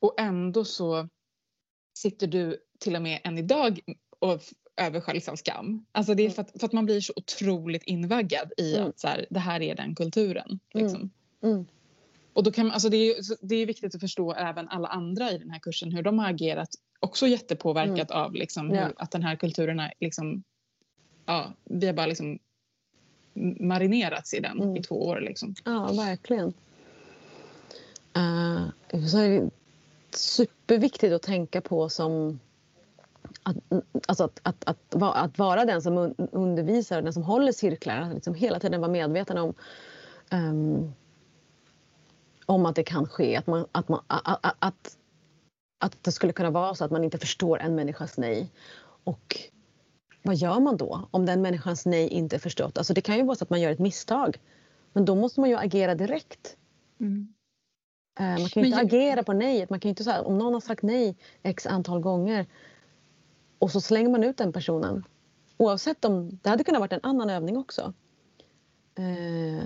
Och ändå så sitter du till och med än idag och översköljs av skam. Alltså det är mm. för att, för att, man blir så otroligt invaggad i mm. att så här, det här är den kulturen. Mm. Liksom. Mm. och då kan, alltså det, är, det är viktigt att förstå även alla andra i den här kursen hur de har agerat. Också jättepåverkat mm. av liksom, ja. att den här kulturen är liksom, ja, vi har bara liksom marinerats i den mm. i två år. Liksom. Ja, verkligen. Uh, så är det superviktigt att tänka på som att, alltså att, att, att, att, vara den som undervisar, den som håller cirklar, att liksom hela tiden vara medveten om um, om att det kan ske. Att, man, att, man, att, att, att det skulle kunna vara så att man inte förstår en människas nej. Och vad gör man då om den människans nej inte är förstått? Alltså det kan ju vara så att man gör ett misstag. Men då måste man ju agera direkt. Mm. Eh, man kan ju inte jag... agera på nejet. Man kan inte säga om någon har sagt nej x antal gånger och så slänger man ut den personen. Oavsett om det hade kunnat varit en annan övning också. Eh,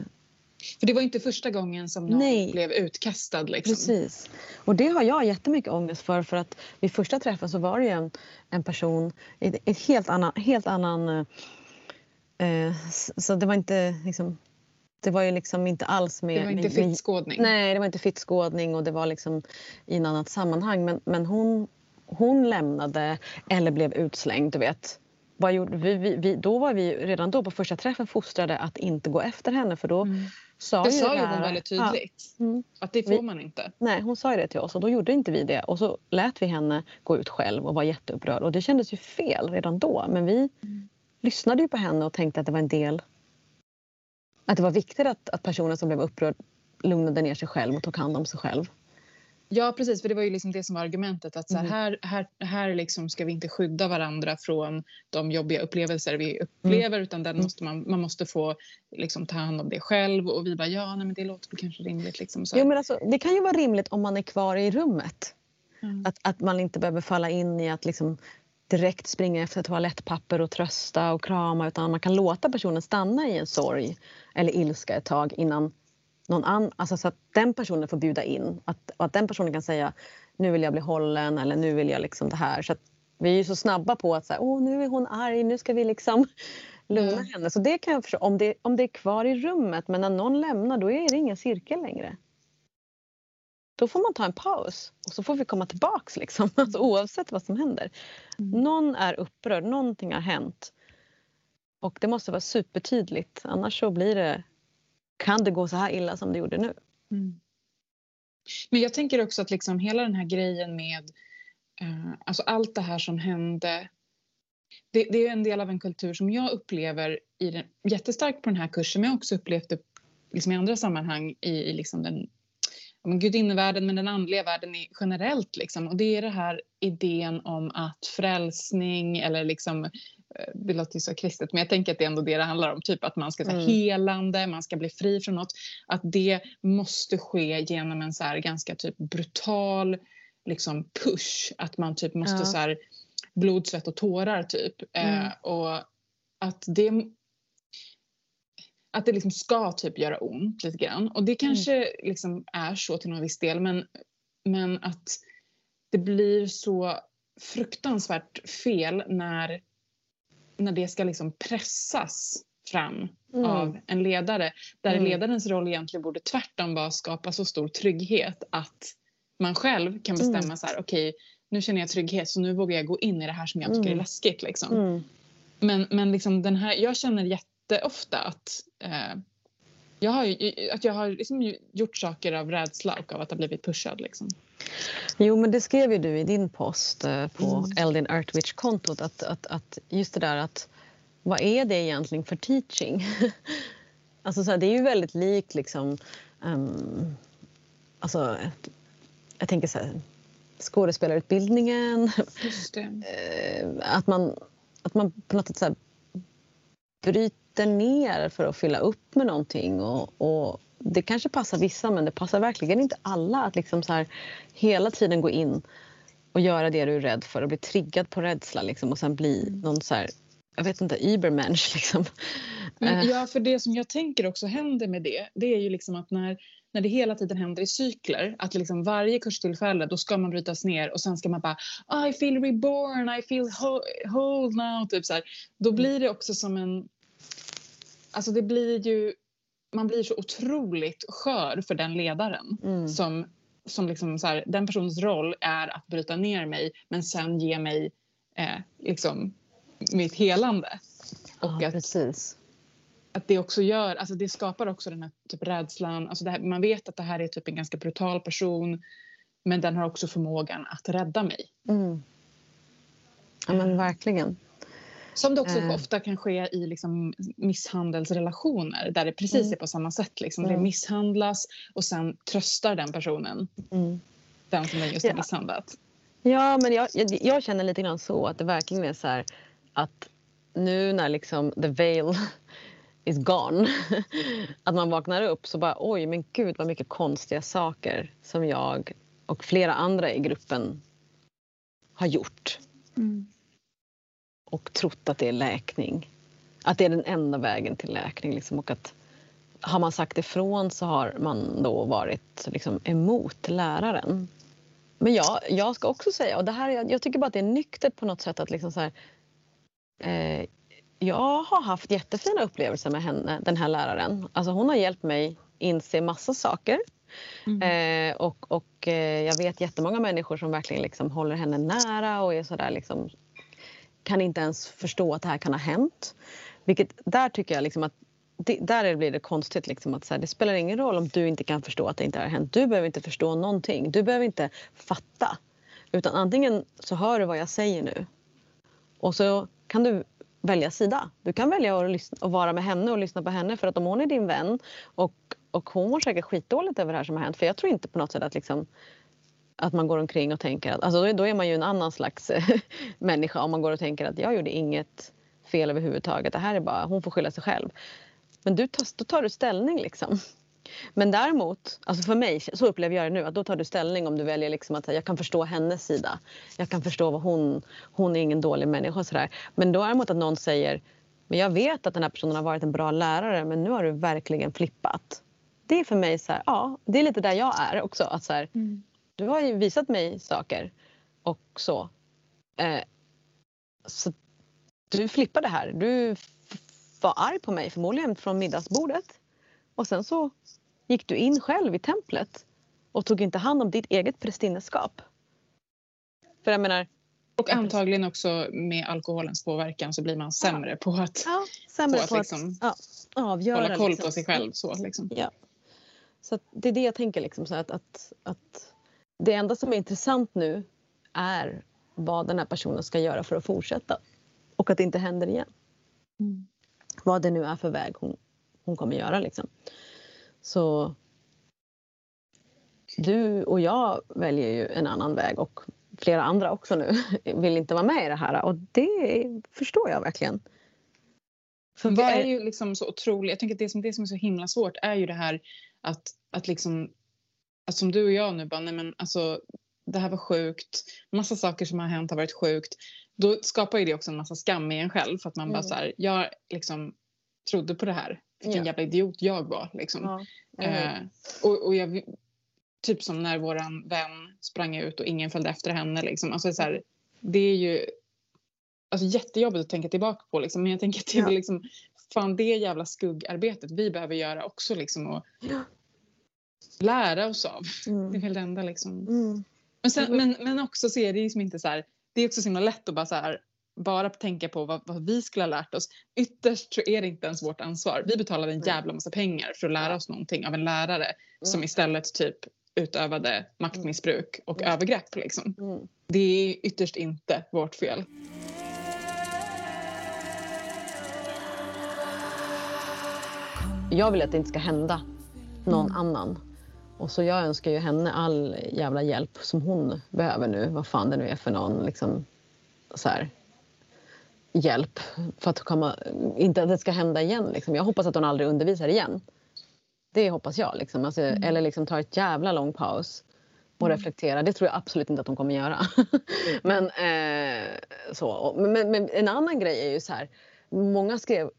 för det var inte första gången som någon Nej. blev utkastad. Liksom. Precis. Och det har jag jättemycket ångest för. För att vid första träffen så var det en, en person i ett helt annan... Helt annan eh, så det var inte liksom, det var ju liksom inte alls med... Det var inte fittskådning? Nej, det var inte fittskådning och det var liksom i ett annat sammanhang. Men, men hon, hon lämnade eller blev utslängd, du vet. Vad gjorde, vi, vi, vi, då var vi redan då på första träffen fostrade att inte gå efter henne för då mm. sa det sa ju hon väldigt tydligt. Ja. Mm. Att det får vi, man inte. Nej, hon sa ju det till oss och då gjorde inte vi det. Och så lät vi henne gå ut själv och var jätteupprörd. Och det kändes ju fel redan då. Men vi mm. lyssnade ju på henne och tänkte att det var en del... Att det var viktigt att, att personen som blev upprörd lugnade ner sig själv och tog hand om sig själv. Ja precis, för det var ju liksom det som var argumentet att så här, mm. här, här, här liksom ska vi inte skydda varandra från de jobbiga upplevelser vi upplever mm. utan den mm. måste man, man måste få liksom, ta hand om det själv och vi bara ja nej, men det låter kanske rimligt. Liksom, så. Jo, men alltså, det kan ju vara rimligt om man är kvar i rummet. Mm. Att, att man inte behöver falla in i att liksom direkt springa efter toalettpapper och trösta och krama utan man kan låta personen stanna i en sorg eller ilska ett tag innan någon annan, alltså så att den personen får bjuda in. Att, och att den personen kan säga nu vill jag bli hållen eller nu vill jag liksom det här. Så vi är ju så snabba på att säga, Åh, nu är hon arg, nu ska vi liksom lugna mm. henne. Så det kan jag förstå. Om det, om det är kvar i rummet men när någon lämnar då är det ingen cirkel längre. Då får man ta en paus och så får vi komma tillbaks liksom. Alltså, oavsett vad som händer. Mm. Någon är upprörd, någonting har hänt. Och det måste vara supertydligt annars så blir det kan det gå så här illa som det gjorde nu? Mm. Men jag tänker också att liksom hela den här grejen med eh, alltså allt det här som hände det, det, är en del av en kultur som jag upplever i den, jättestarkt på den här kursen men jag har också upplevt det liksom i andra sammanhang i, i liksom den gudinnevärlden men den andliga världen generellt. Liksom. Och det är den här idén om att frälsning eller liksom det låter ju så kristet, men jag tänker att det är ändå det det handlar om. Typ att man ska vara mm. helande, man ska bli fri från något. Att det måste ske genom en så ganska typ brutal liksom push. Att man typ måste ja. så här, blod, svett och tårar typ. Eh, mm. Eh, och att det att det liksom ska typ göra ont lite grann. Och det kanske mm. liksom är så till någon viss del men, men att det blir så fruktansvärt fel när när det ska liksom pressas fram mm. av en ledare. Där mm. ledarens roll egentligen borde tvärtom vara att skapa så stor trygghet att man själv kan bestämma mm. så här, okej okay, nu känner jag trygghet så nu vågar jag gå in i det här som jag tycker är mm. läskigt. Liksom. Mm. Men, men liksom den här, jag känner jätteofta att eh, jag har, att jag har liksom gjort saker av rädsla och av att ha blivit pushad. Liksom. Jo, men det skrev ju du i din post eh, på mm. Eldin Artwich-kontot. Att, att, att just det där att vad är det egentligen för teaching? alltså så här, det är ju väldigt likt liksom... Um, alltså, jag tänker så här, skådespelarutbildningen. Eh, att, man, att man på något sätt så här, bryter ner för att fylla upp med någonting. Och, och det kanske passar vissa men det passar verkligen inte alla att liksom så här, hela tiden gå in och göra det du är rädd för och bli triggad på rädsla liksom, och sen bli någon så här, jag vet inte, übermensch liksom. Men, eh. ja, för det som jag tänker också händer med det, det är ju liksom att när, när det hela tiden händer i cykler, att liksom varje kurstillfälle då ska man brytas ner och sen ska man bara I feel reborn, I feel whole now, typ så här. Då mm. blir det också som en, alltså det blir ju man blir så otroligt skör för den ledaren mm. som, som liksom så här, den personens roll är att bryta ner mig men sen ge mig eh, liksom mitt helande. Och ja, att, precis. att det också gör, alltså det skapar också den här typ rädslan, alltså här, man vet att det här är typ en ganska brutal person men den har också förmågan att rädda mig. Mm. Ja men verkligen. Som det också eh. ofta kan ske i liksom misshandelsrelationer där det precis mm. är på samma sätt. Liksom. Mm. Det misshandlas och sen tröstar den personen mm. den som den just har misshandlat. Ja, men jag, jag, jag, känner lite grann så att det verkligen är så här att nu när liksom the veil is gone att man vaknar upp så bara oj men gud vad mycket konstiga saker som jag och flera andra i gruppen har gjort. Mm och trott att det är läkning. Att det är den enda vägen till läkning. Liksom, och att har man sagt ifrån så har man då varit liksom, emot läraren. Men jag, jag ska också säga, och det här, jag, tycker bara att det är nyktert på något sätt att liksom så här, eh, jag har haft jättefina upplevelser med henne, den här läraren. Alltså hon har hjälpt mig inse massa saker. Mm. Eh, och och eh, jag vet jättemånga människor som verkligen liksom håller henne nära och är sådär liksom kan inte ens förstå att det här kan ha hänt. Vilket, där tycker jag liksom att det, där blir det konstigt. Liksom att så här, det spelar ingen roll om du inte kan förstå att det inte har hänt. Du behöver inte förstå någonting. Du behöver inte fatta. Utan antingen så hör du vad jag säger nu och så kan du välja sida. Du kan välja att, lyssna, att vara med henne och lyssna på henne för att om hon är din vän och, och hon mår säkert skitdåligt över det här som har hänt. För jag tror inte på något sätt att liksom, att man går omkring och tänker att, alltså då är man ju en annan slags eh, människa om man går och tänker att jag gjorde inget fel överhuvudtaget. Det här är bara, hon får skylla sig själv. Men du tar, då tar du ställning liksom. Men däremot, alltså för mig, så upplever jag det nu, att då tar du ställning om du väljer liksom att jag kan förstå hennes sida. Jag kan förstå vad hon, hon är ingen dålig människa och sådär. Men däremot att någon säger, men jag vet att den här personen har varit en bra lärare men nu har du verkligen flippat. Det är för mig så här, ja, det är lite där jag är också. Att så här, mm du har ju visat mig saker och så. Eh, så du flippade här. Du var arg på mig förmodligen från middagsbordet. Och sen så gick du in själv i templet och tog inte hand om ditt eget prästinneskap. För jag menar... Och antagligen också med alkoholens påverkan så blir man sämre ja. på att, ja, sämre på att, på liksom att ja, avgöra, hålla koll liksom. på sig själv. Så, liksom. ja. så det är det jag tänker. Liksom, så att, att, att det enda som är intressant nu är vad den här personen ska göra för att fortsätta och att det inte händer igen. Mm. Vad det nu är för väg hon, hon kommer göra. Liksom. Så du och jag väljer ju en annan väg och flera andra också nu vill inte vara med i det här och det förstår jag verkligen. För det är ju liksom så otroligt, jag tänker att det som, det som är så himla svårt är ju det här att, att liksom alltså, som du och jag nu bara, nej men alltså det här var sjukt, massa saker som har hänt har varit sjukt. Då skapar ju det också en massa skam i en själv för att man mm. bara så här, jag liksom trodde på det här. Vilken ja. jävla idiot jag var liksom. Ja. Eh, och, och jag, typ som när våran vän sprang ut och ingen följde efter henne liksom. Alltså så här, det är ju alltså, jättejobbigt att tänka tillbaka på liksom. Men jag tänker att det är ja. liksom, fan det jävla skuggarbetet vi behöver göra också liksom. Och, lära oss av. Mm. Det är väl det enda liksom. Mm. Men, sen, men, men också så är det liksom inte så här, det är också så himla lätt att bara så här, bara tänka på vad, vad, vi skulle ha lärt oss. Ytterst så är det inte ens vårt ansvar. Vi betalade en jävla massa pengar för att lära oss någonting av en lärare mm. som istället typ utövade maktmissbruk och mm. övergrepp. Liksom. Mm. Det är ytterst inte vårt fel. Jag vill att det inte ska hända någon mm. annan. Och så jag önskar ju henne all jävla hjälp som hon behöver nu. Vad fan det nu är för någon liksom, så här, hjälp. För att komma, inte att det ska hända igen. Liksom. Jag hoppas att hon aldrig undervisar igen. Det hoppas jag. Liksom. Alltså, mm. Eller liksom tar ett jävla lång paus och mm. reflektera. Det tror jag absolut inte att hon kommer göra. men, eh, så. Men, men, en annan grej är ju så här. Många skrev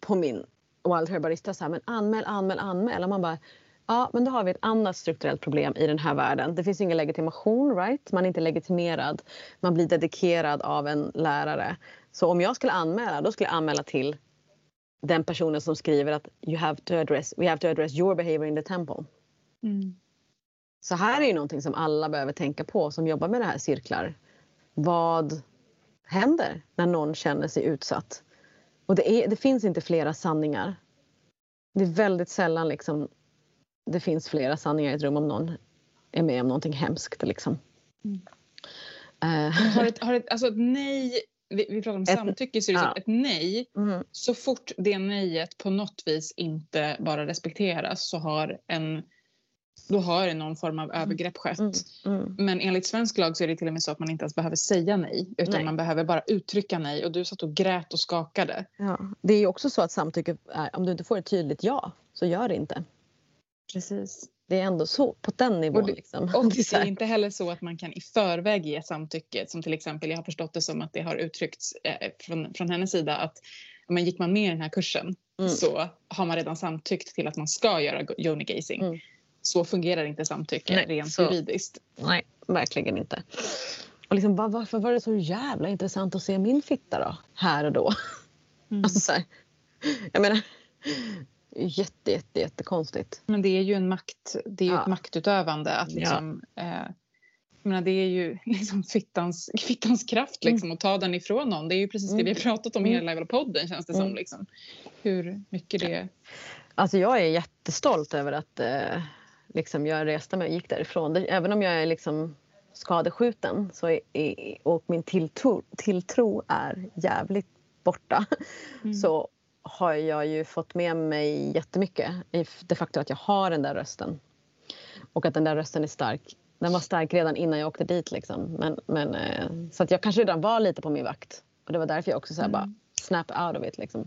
på min Wild Herbarista så här, men anmäl, anmäl, anmäl. Och man bara, ja men då har vi ett annat strukturellt problem i den här världen. Det finns ingen legitimation, right? Man är inte legitimerad. Man blir dedikerad av en lärare. Så om jag skulle anmäla, då skulle jag anmäla till den personen som skriver att you have to address, we have to address your behavior in the temple. Mm. Så här är ju någonting som alla behöver tänka på som jobbar med det här cirklar. Vad händer när någon känner sig utsatt? Och det, är, det finns inte flera sanningar. Det är väldigt sällan liksom, det finns flera sanningar i ett rum om någon är med om någonting hemskt. Liksom. Mm. Uh. Har ett, har ett, alltså ett nej vi, vi pratar om ett, samtycke, så det ja. ett nej, mm. så fort det nejet på något vis inte bara respekteras så har en då har det någon form av mm. övergrepp skett. Mm. Mm. Men enligt svensk lag så är det till och med så att man inte ens behöver säga nej utan nej. man behöver bara uttrycka nej och du satt och grät och skakade. Ja. Det är också så att samtycke är, om du inte får ett tydligt ja så gör det inte. Precis. Det är ändå så på den nivån. Och det, liksom. och det är inte heller så att man kan i förväg ge samtycke som till exempel, jag har förstått det som att det har uttryckts eh, från, från hennes sida att men gick man med i den här kursen mm. så har man redan samtyckt till att man ska göra yoni gazing. Mm. Så fungerar inte samtycke Nej, rent så, juridiskt. Nej, verkligen inte. Och liksom, varför var det så jävla intressant att se min fitta då? Här och då. Mm. Alltså så här, jag menar, jätte, jätte, jättekonstigt. Men det är ju en makt, det är ju ja. ett maktutövande att liksom ja. eh, jag menar, det är ju liksom fittans, fittans kraft mm. liksom, mm. att ta den ifrån någon. Det är ju precis det vi har mm. pratat om i mm. hela podden känns det som. Mm. Liksom. Hur mycket det... Alltså jag är jättestolt över att eh, liksom jag reste mig och gick därifrån. Även om jag är liksom skadeskjuten så är, och min tilltro, tilltro är jävligt borta mm. så har jag ju fått med mig jättemycket i det faktum att jag har den där rösten. Och att den där rösten är stark. Den var stark redan innan jag åkte dit. Liksom. Men, men, eh, så att jag kanske redan var lite på min vakt. Och det var därför jag också så här, mm. bara snap out of it. Liksom.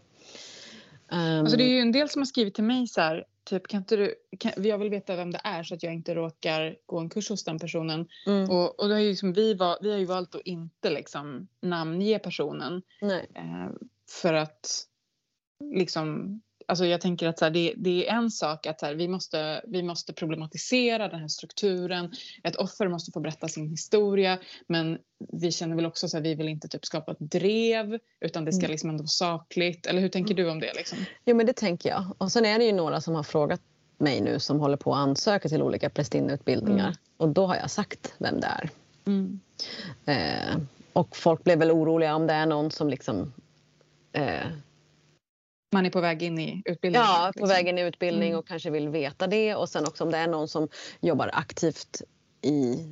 Um, alltså det är ju en del som har skrivit till mig så här, typ kan inte du, kan, jag vill veta vem det är så att jag inte råkar gå en kurs hos den personen. Mm. Och, och då har ju liksom, vi, var, vi har ju valt att inte liksom namnge personen. Eh, för att liksom Alltså jag tänker att så här, det, det, är en sak att så här, vi, måste, vi måste problematisera den här strukturen. Ett offer måste få berätta sin historia. Men vi känner väl också att vi vill inte typ skapa ett drev utan det ska mm. liksom ändå vara sakligt. Eller hur tänker mm. du om det? Liksom? Jo men det tänker jag. Och sen är det ju några som har frågat mig nu som håller på att ansöka till olika prästinneutbildningar. Mm. Och då har jag sagt vem det är. Mm. Eh, och folk blev väl oroliga om det är någon som liksom eh, man är på väg in i utbildning? Ja, på liksom. väg in i utbildning mm. och kanske vill veta det. Och sen också om det är någon som jobbar aktivt i,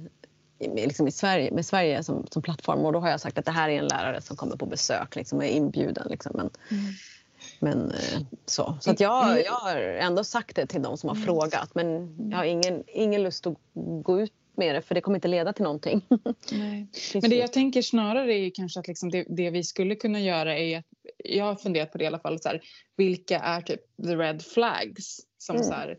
i, liksom i Sverige, med Sverige som, som plattform. Och då har jag sagt att det här är en lärare som kommer på besök liksom, och är inbjuden. Liksom. Men, mm. men eh, så. Så att jag, mm. jag har ändå sagt det till de som har mm. frågat. Men jag har ingen, ingen lust att gå ut med det för det kommer inte leda till någonting. Nej. Men det jag tänker snarare är kanske att liksom det, det, vi skulle kunna göra är att jag har funderat på det i alla fall så här, vilka är typ the red flags som mm. så här,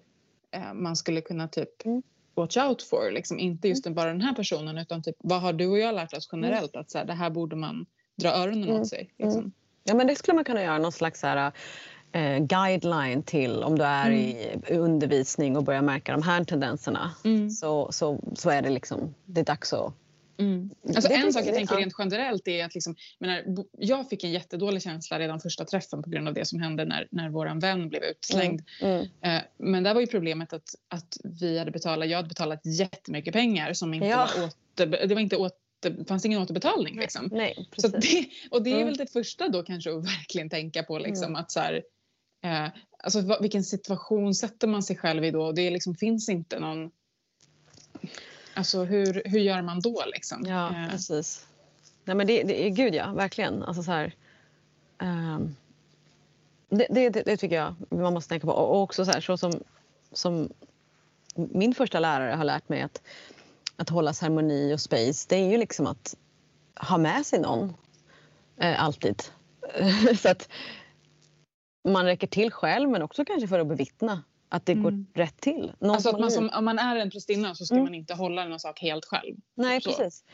eh, man skulle kunna typ mm. watch out for liksom inte just mm. bara den här personen utan typ vad har du och jag lärt oss generellt att så här, det här borde man dra öronen mm. åt sig liksom. Mm. Ja men det skulle man kunna göra någon slags så här, eh, guideline till om du är mm. i undervisning och börjar märka de här tendenserna mm. så, så, så är det liksom, det är dags att Mm. Alltså en sak jag tänker rent generellt är att liksom, menar, jag fick en jättedålig känsla redan första träffen på grund av det som hände när, när vår vän blev utslängd. Mm. Mm. Eh, men där var ju problemet att, att vi hade betalat, jag hade betalat jättemycket pengar som inte ja. var åter, det var inte åter det fanns ingen återbetalning. Liksom. Nej, så det, och det är mm. väl det första då kanske att verkligen tänka på. Liksom, mm. att så här, eh, alltså, vilken situation sätter man sig själv i då? Det liksom, finns inte någon... Alltså hur, hur gör man då liksom? Ja, eh. precis. Nej men det, det, gud ja, verkligen. Alltså så här, um, det, det, det, tycker jag man måste tänka på. Och också så här, så som, som min första lärare har lärt mig att, att hålla ceremoni och space, det är ju liksom att ha med sig någon. Eh, alltid. så att man räcker till själv men också kanske för att bevittna att det går mm. rätt till. Någon alltså att man som, om man är en prästinna så ska mm. man inte hålla någon sak helt själv. Nej, så. precis.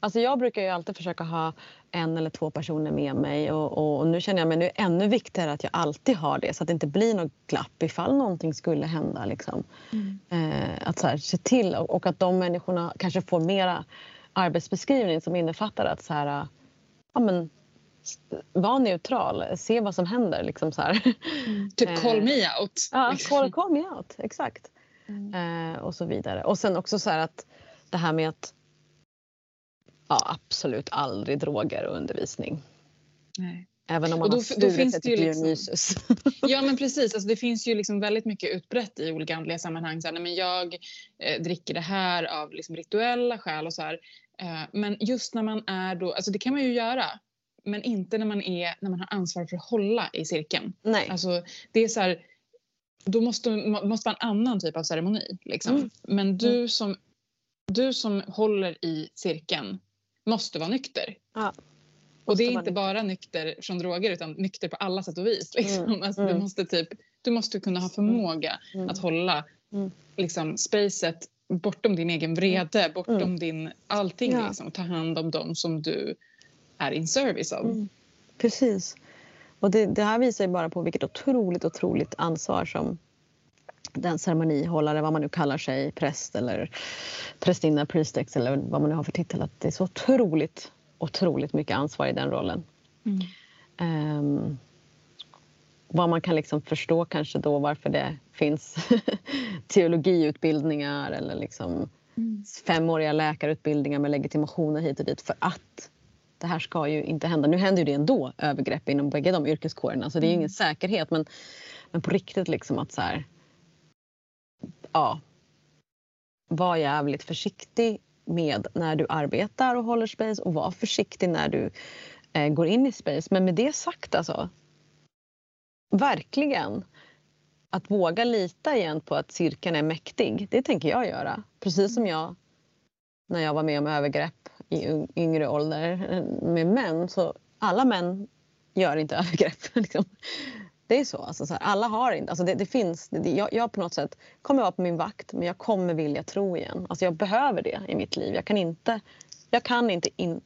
Alltså jag brukar ju alltid försöka ha en eller två personer med mig och, och nu känner jag mig nu ännu viktigare att jag alltid har det så att det inte blir något glapp ifall någonting skulle hända. Liksom. Mm. Eh, att så här, se till och, och, att de människorna kanske får mera arbetsbeskrivning som innefattar att så här, ja, men, var neutral, se vad som händer. Liksom så här. Mm. Typ call me out. Ja, liksom. call, call me out, exakt. Mm. Eh, och så vidare. Och sen också så här att det här med att ja, absolut aldrig droger och undervisning. Nej. Även om man då, har sig till liksom, Dionysus. ja men precis, alltså, det finns ju liksom väldigt mycket utbrett i olika andliga sammanhang. Så här, nej, men jag eh, dricker det här av liksom, rituella skäl och så här. Eh, men just när man är då, alltså det kan man ju göra. Men inte när man, är, när man har ansvar för att hålla i cirkeln. Nej. Alltså, det är så här, då måste måste vara en annan typ av ceremoni. Liksom. Mm. Men du mm. som, du som håller i cirkeln måste vara nykter. Ja. Och det är inte bara nykter från droger utan nykter på alla sätt och vis. Liksom. Mm. Alltså, mm. du, måste typ, du måste kunna ha förmåga mm. att hålla mm. liksom, spacet bortom din egen vrede, mm. bortom mm. din allting. Ja. Liksom, ta hand om dem som du är in service av. Mm. Precis. Och det, det, här visar ju bara på vilket otroligt, otroligt ansvar som den ceremonihållare, vad man nu kallar sig, präst eller prästinna, priestex eller vad man nu har för titel, att det är så otroligt, otroligt mycket ansvar i den rollen. Mm. Um, vad man kan liksom förstå kanske då varför det finns teologiutbildningar eller liksom mm. femåriga läkarutbildningar med legitimationer hit och dit för att det här ska ju inte hända. Nu händer ju det ändå, övergrepp inom bägge de yrkeskårerna så det är mm. ingen säkerhet men, men på riktigt liksom att så här, ja, var jävligt försiktig med när du arbetar och håller space och var försiktig när du eh, går in i space. Men med det sagt alltså, verkligen att våga lita igen på att cirkeln är mäktig, det tänker jag göra. Precis som jag när jag var med om övergrepp i yngre ålder med män. Så alla män gör inte övergrepp. Liksom. Det är så. Alltså, så här, alla har inte... Alltså, det, det finns, det, jag, jag på något sätt kommer vara på min vakt men jag kommer vilja tro igen. Alltså, jag behöver det i mitt liv. Jag kan inte, jag kan inte in,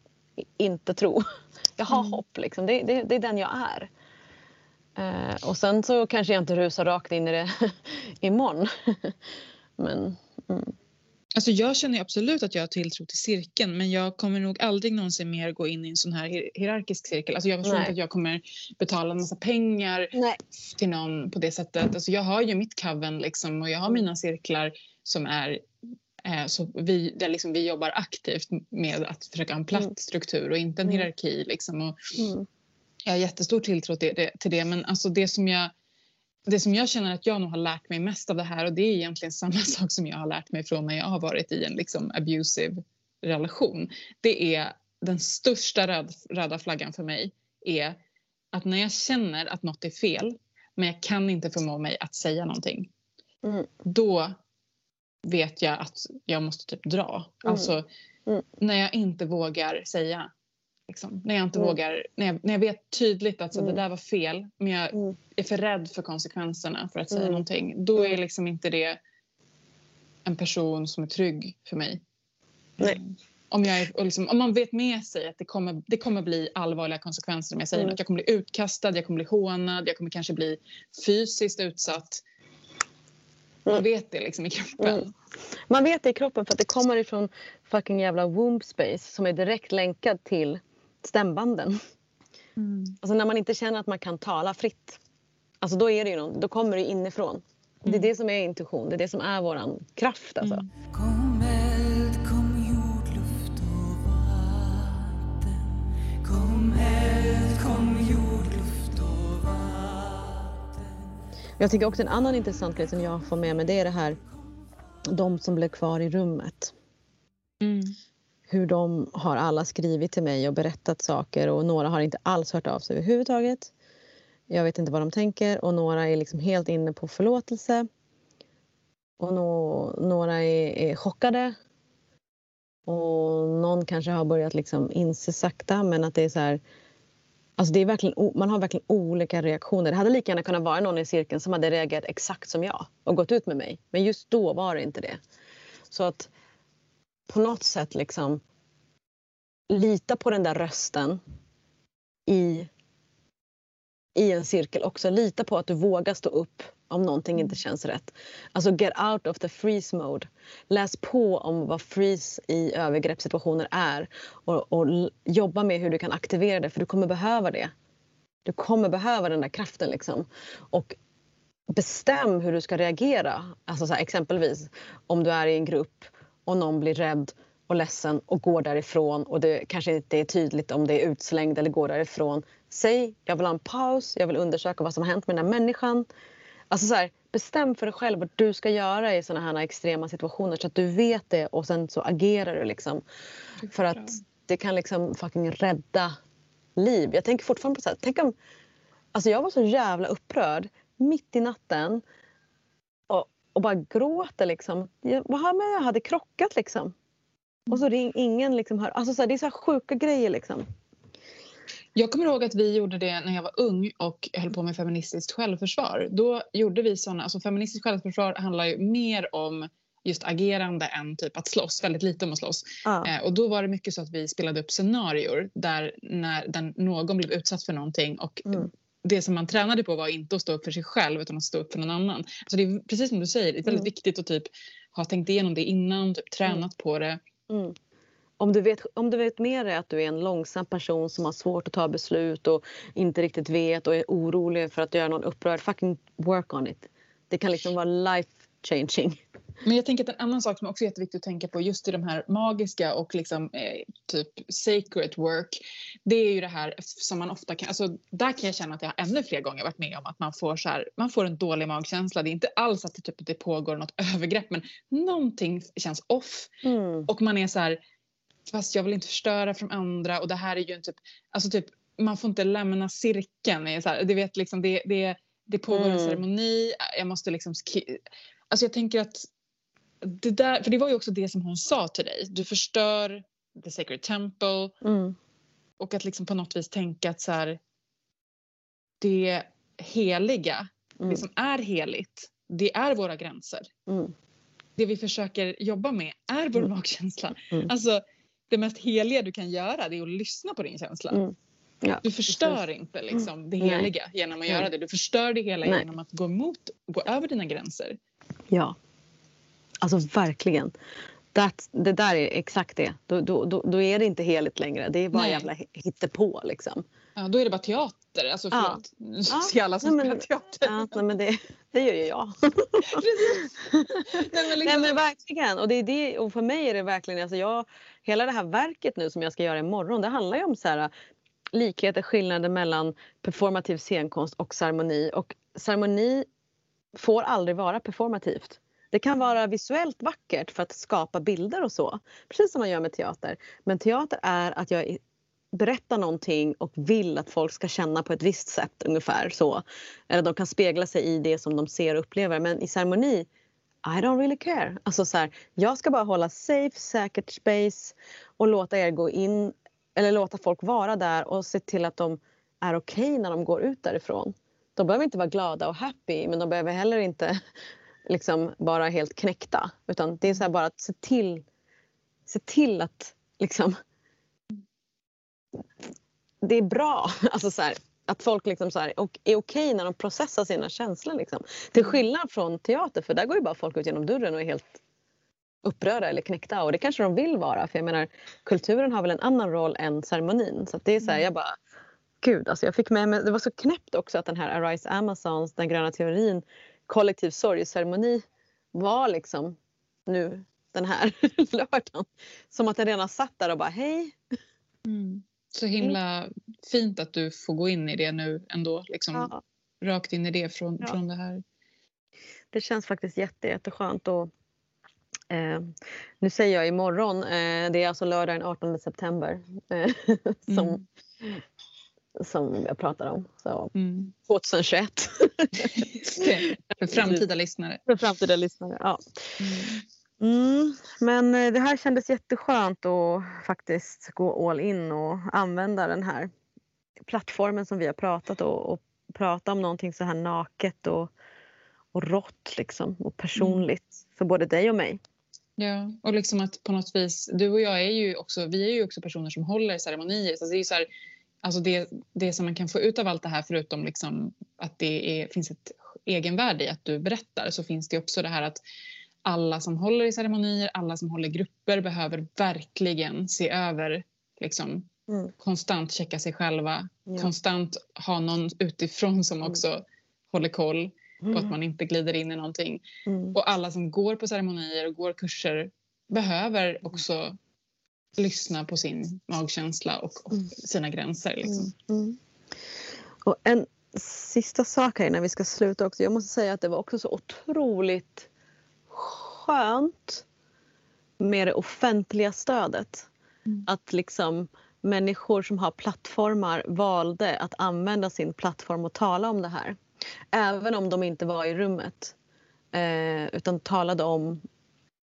inte tro. Jag har mm. hopp. Liksom. Det, det, det är den jag är. Eh, och sen så kanske jag inte rusar rakt in i det imorgon. Men, mm. Alltså jag känner absolut att jag har tilltro till cirkeln men jag kommer nog aldrig någonsin mer gå in i en sån här hierarkisk cirkel. Alltså jag tror inte att jag kommer betala en massa pengar Nej. till någon på det sättet. Alltså jag har ju mitt coven liksom och jag har mina cirklar som är eh, så vi, där liksom vi jobbar aktivt med att försöka ha en platt mm. struktur och inte en mm. hierarki. Liksom. Och mm. Jag har jättestor tilltro till det, till det men alltså det som jag det som jag känner att jag nog har lärt mig mest av det här och det är egentligen samma sak som jag har lärt mig från när jag har varit i en liksom abusive relation. Det är den största röd, röda flaggan för mig är att när jag känner att något är fel men jag kan inte förmå mig att säga någonting. Mm. Då vet jag att jag måste typ dra. Mm. Alltså mm. när jag inte vågar säga Liksom. När jag inte mm. vågar, när jag, när jag vet tydligt att så, mm. det där var fel men jag mm. är för rädd för konsekvenserna för att säga mm. någonting. Då är mm. liksom inte det en person som är trygg för mig. Nej. Mm. Om, jag är, liksom, om man vet med sig att det kommer, det kommer bli allvarliga konsekvenser om jag säger mm. något. Jag kommer bli utkastad, jag kommer bli hånad, jag kommer kanske bli fysiskt utsatt. Man vet det liksom i kroppen. Man vet det i kroppen för att det kommer ifrån fucking jävla womb space som är direkt länkad till stämbanden. Mm. Alltså när man inte känner att man kan tala fritt, alltså då, är det ju någon, då kommer det inifrån. Mm. Det är mm. det som är intuition, det är det som är vår kraft. Alltså. Mm. Kom eld, kom jord, luft och vatten. Kom eld, kom jord, luft och vatten. Jag tycker också en annan intressant grej som jag får med mig det är det här de som blev kvar i rummet. Mm hur de har alla skrivit till mig och berättat saker och några har inte alls hört av sig överhuvudtaget. Jag vet inte vad de tänker och några är liksom helt inne på förlåtelse. Och no, några är, är chockade. Och någon kanske har börjat liksom inse sakta men att det är så här Alltså det är verkligen, man har verkligen olika reaktioner. Det hade lika gärna kunnat vara någon i cirkeln som hade reagerat exakt som jag och gått ut med mig. Men just då var det inte det. Så att på något sätt liksom lita på den där rösten i, i en cirkel också. Lita på att du vågar stå upp om någonting inte mm. känns rätt. Alltså get out of the freeze mode. Läs på om vad freeze i övergreppssituationer är och, och jobba med hur du kan aktivera det för du kommer behöva det. Du kommer behöva den där kraften liksom. Och bestäm hur du ska reagera. Alltså så här, exempelvis om du är i en grupp och någon blir rädd och ledsen och går därifrån och det kanske inte är tydligt om det är utslängd eller går därifrån. Säg, jag vill ha en paus, jag vill undersöka vad som har hänt med den här människan. Alltså så här, bestäm för dig själv vad du ska göra i såna här extrema situationer så att du vet det och sen så agerar du liksom. För att det kan liksom fucking rädda liv. Jag tänker fortfarande på så här, tänk om... Alltså jag var så jävla upprörd mitt i natten och, bara gråter liksom. Jag, hade krockat liksom. Och så ring, ingen liksom hör. Alltså så här, det är så sjuka grejer liksom. Jag kommer ihåg att vi gjorde det när jag var ung och höll på med feministiskt självförsvar. Då gjorde vi såna, alltså feministiskt självförsvar handlar ju mer om just agerande än typ att slåss, väldigt lite om att slåss. Ah. Eh, och då var det mycket så att vi spelade upp scenarier där, när, där någon blev utsatt för någonting och mm. Det som man tränade på var inte att stå upp för sig själv utan att stå upp för någon annan. Så det är precis som du säger, det är väldigt mm. viktigt att typ ha tänkt igenom det innan, typ tränat mm. på det. Mm om du, vet, om du vet med dig att du är en långsam person som har svårt att ta beslut och inte riktigt vet och är orolig för att göra någon upprörd, fucking work on it. Det kan liksom vara life changing. Men jag tänker att en annan sak som också är jätteviktigt att tänka på just i de här magiska och liksom eh, typ sacred work. Det är ju det här som man ofta kan, alltså där kan jag känna att jag ännu fler gånger varit med om att man får så här, man får en dålig magkänsla. Det är inte alls att det, typ, det pågår något övergrepp men någonting känns off mm. och man är så här fast jag vill inte förstöra för de andra och det här är ju en typ, alltså typ man får inte lämna cirkeln. Så här, du vet liksom det, det, det pågår mm. en ceremoni, jag måste liksom, alltså jag tänker att det där, för det var ju också det som hon sa till dig, du förstör the sacred temple mm. och att liksom på något vis tänka att så här, det heliga, mm. det som är heligt, det är våra gränser. Mm. Det vi försöker jobba med är vår mm. magkänsla. Mm. Alltså, det mest heliga du kan göra det är att lyssna på din känsla. Mm. Ja, du förstör precis. inte liksom, det heliga Nej. genom att göra det. Du förstör det hela Nej. genom att gå emot, gå över dina gränser. Ja, alltså verkligen. That, det där är exakt det. Då, då, då, då, är det inte heligt längre. Det är bara Nej. jävla hittepå liksom. Ja, då är det bara teater. Alltså förlåt. Ja. Nu ser alla som spelar teater. Ja, men det, det gör ju jag. Nej, men, liksom... Nej, men verkligen. Och, det är det, och för mig är det verkligen... Alltså jag, hela det här verket nu som jag ska göra imorgon det handlar ju om så här, likheter, skillnader mellan performativ scenkonst och ceremoni. Och ceremoni får aldrig vara performativt. Det kan vara visuellt vackert för att skapa bilder och så, precis som man gör med teater. Men teater är att jag berättar någonting och vill att folk ska känna på ett visst sätt ungefär så. Eller de kan spegla sig i det som de ser och upplever. Men i ceremoni i don't really care. Alltså så här, jag ska bara hålla safe, säkert space och låta er gå in eller låta folk vara där och se till att de är okej okay när de går ut därifrån. De behöver inte vara glada och happy men de behöver heller inte liksom vara helt knäckta. Utan det är så bara att se till, se till att liksom det är bra. Alltså så här, att folk liksom så här, och är okej när de processar sina känslor. Liksom. Till skillnad från teater, för där går ju bara folk ut genom dörren och är helt upprörda eller knäckta. Och det kanske de vill vara. För jag menar, kulturen har väl en annan roll än ceremonin. Så det är så här, mm. jag bara... Gud, alltså jag fick med mig... Det var så knäppt också att den här Arise Amazons, den gröna teorin, kollektiv sorgeceremoni var liksom nu den här lördagen. Som att den redan satt där och bara hej. Mm. Så himla fint att du får gå in i det nu ändå. Liksom, ja. Rakt in i det från, ja. från det här. Det känns faktiskt jätte, jätteskönt. Och, eh, nu säger jag imorgon, eh, det är alltså lördag den 18 september eh, som, mm. Som jag pratar om. Så, mm. 2021. För framtida lyssnare. För framtida lyssnare, ja. Mm. Mm, men eh, det här kändes jätteskönt att faktiskt gå all in och använda den här plattformen som vi har pratat och, och prata om någonting så här naket och, och rått liksom, och personligt mm. för både dig och mig. Ja, och liksom att på något vis, du och jag är ju också, vi är ju också personer som håller ceremonier. Så det är så här, alltså det, det som man kan få ut av allt det här förutom liksom att det är, finns ett egenvärde i att du berättar så finns det också det här att alla som håller i ceremonier, alla som håller grupper behöver verkligen se över liksom, mm. konstant checka sig själva, ja. konstant ha någon utifrån som mm. också mm. håller koll på att mm. man inte glider in i någonting. Mm. Och alla som går på ceremonier och går kurser behöver också lyssna på sin magkänsla och, och sina gränser. Liksom. Och en sista sak här innan vi ska sluta också. Jag måste säga att det var också så otroligt skönt med det offentliga stödet. Mm. Att liksom människor som har plattformar valde att använda sin plattform och tala om det här. Även om de inte var i rummet. Eh, utan talade om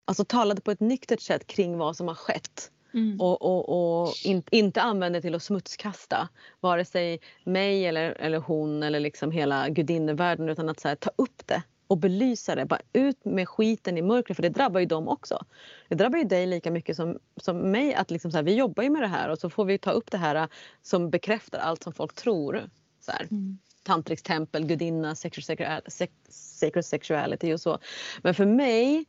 Alltså talade på ett nyktert sätt kring vad som har skett. Mm. Och, och, och in, inte använde till att smutskasta vare sig mig eller, eller hon eller liksom hela gudinnevärlden utan att här, ta upp det och belysa det. Bara ut med skiten i mörkret för det drabbar ju dem också. Det drabbar ju dig lika mycket som, som mig. Att liksom så här, vi jobbar ju med det här och så får vi ta upp det här som bekräftar allt som folk tror. Så här. Mm. Tantrisk tempel, gudinna, sacred sexuality och så. Men för mig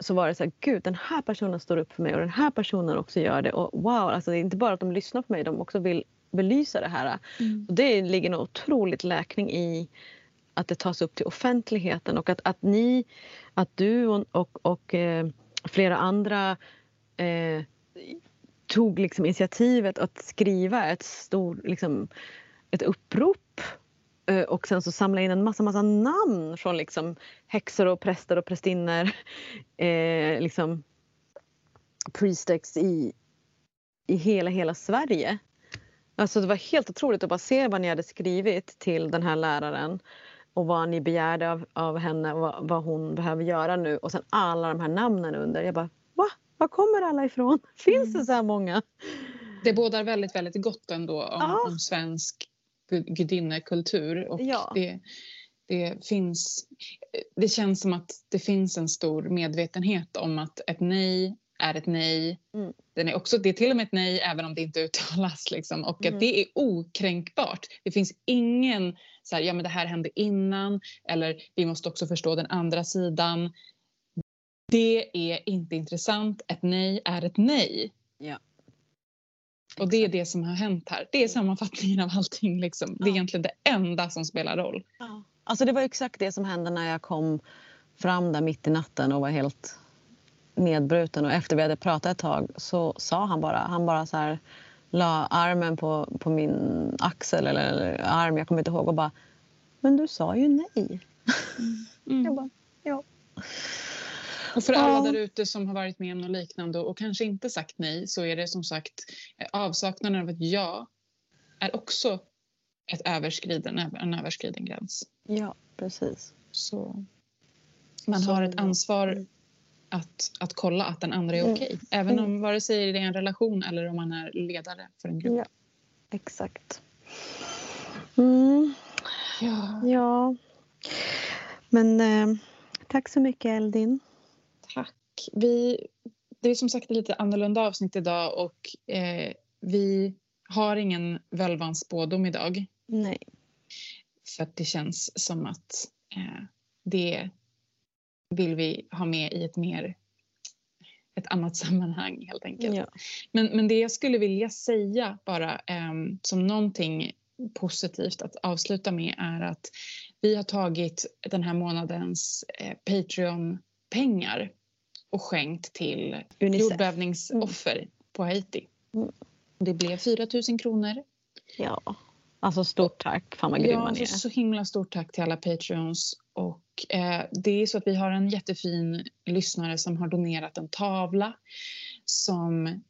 så var det så här, gud den här personen står upp för mig och den här personen också gör det. Och wow, alltså det är inte bara att de lyssnar på mig, de också vill belysa det här. Mm. Och det ligger en otroligt läkning i att det tas upp till offentligheten och att, att ni, att du och, och, och eh, flera andra eh, tog liksom initiativet att skriva ett stort liksom, ett upprop och sen så samla in en massa, massa namn från liksom häxor och präster och prästinnor. Eh, liksom priestex i, i hela, hela Sverige. Alltså det var helt otroligt att bara se vad ni hade skrivit till den här läraren och vad ni begärde av, av henne och vad, vad, hon behöver göra nu och sen alla de här namnen under. Jag bara, va? Var kommer alla ifrån? Finns mm. det så här många? Det bådar väldigt, väldigt gott ändå om, om svensk gudinnekultur och ja. det, det finns, det känns som att det finns en stor medvetenhet om att ett nej är ett nej. Mm. Den är också, det är till och med ett nej även om det inte uttalas. Liksom. Och mm. att det är okränkbart. Det finns ingen så här, ja men det här hände innan eller vi måste också förstå den andra sidan. Det är inte intressant. Ett nej är ett nej. Ja. Och det är det som har hänt här. Det är sammanfattningen av allting. Liksom. Det är egentligen det enda som spelar roll. Ja. Alltså det var exakt det som hände när jag kom fram där mitt i natten och var helt nedbruten. Och efter vi hade pratat ett tag så sa han bara, han bara så här la armen på, på min axel eller, eller arm, jag kommer inte ihåg och bara Men du sa ju nej. Mm. jag bara, ja. Och för alla där ute som har varit med om något liknande och kanske inte sagt nej så är det som sagt avsaknaden av ett ja är också ett överskriden, en överskriden gräns. Ja, precis. Så man så, har ett ansvar mm att, att kolla att den andra är mm. okej. Okay. Även mm. om vare sig det är en relation eller om man är ledare för en grupp. Ja, exakt. Mm. Ja. ja. Men eh, tack så mycket Eldin. Vi, det är som sagt ett lite annorlunda avsnitt idag och eh, vi har ingen völvans spådom idag. Nej. För att det känns som att eh, det vill vi ha med i ett mer ett annat sammanhang helt enkelt. Ja. Men, men det jag skulle vilja säga bara eh, som någonting positivt att avsluta med är att vi har tagit den här månadens eh, Patreon-pengar och skänkt till Unicef. jordbävningsoffer mm. på Haiti. Mm. Det blev 4 000 kronor. Ja, alltså stort tack. Fan vad grym ja, man är. Så himla stort tack till alla Patreons och eh, det är så att vi har en jättefin lyssnare som har donerat en tavla som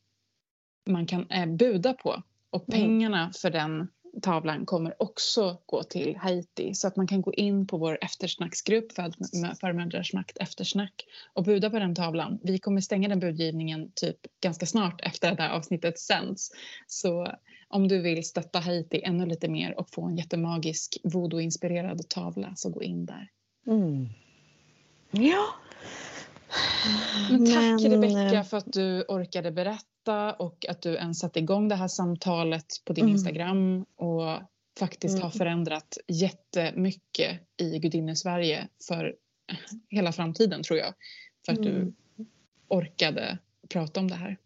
man kan eh, buda på. Och mm. pengarna mm. för den tavlan kommer också gå till Haiti så att man kan gå in på vår eftersnacksgrupp för Mödrars makt eftersnack och buda på den tavlan. Vi kommer stänga den budgivningen typ ganska snart efter att det här avsnittet sänds. Så om du vill stötta Haiti ännu lite mer och få en jättemagisk voodoo-inspirerad tavla så gå in där. Mm. Ja. Men tack Men... Rebecka eh, för att du orkade berätta och att du ens satte igång det här samtalet på din mm. Instagram och faktiskt mm. har förändrat jättemycket i Gudinne-Sverige för hela framtiden tror jag. För att mm. du orkade prata om det här.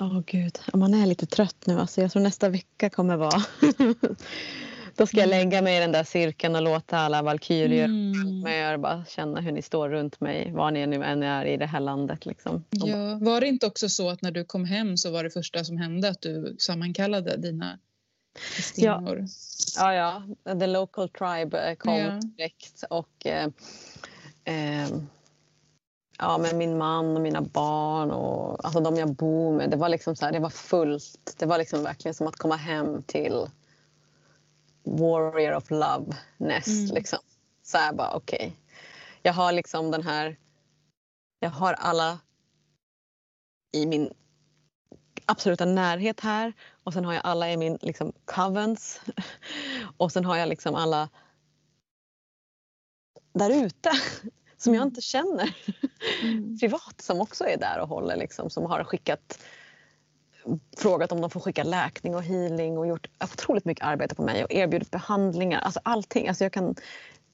Åh oh, gud, man är lite trött nu. Alltså, jag tror nästa vecka kommer vara... Då ska jag mm. lägga mig i den där cirkeln och låta alla valkyrior mm. bara känna hur ni står runt mig, var ni nu än är i det här landet. Liksom. Ja, var det inte också så att när du kom hem så var det första som hände att du sammankallade dina Kristinor? Ja. ja, ja. The local tribe eh, kom ja. direkt och eh, eh, ja, med min man och mina barn och alltså de jag bor med. Det var liksom så här, det var fullt. Det var liksom verkligen som att komma hem till warrior of love nest. Mm. Liksom. Så här bara okej. Okay. Jag har liksom den här. Jag har alla i min absoluta närhet här och sen har jag alla i min liksom covens och sen har jag liksom alla där ute som jag mm. inte känner mm. privat som också är där och håller liksom, som har skickat frågat om de får skicka läkning och healing och gjort otroligt mycket arbete på mig och erbjudit behandlingar. Alltså allting. Alltså jag kan,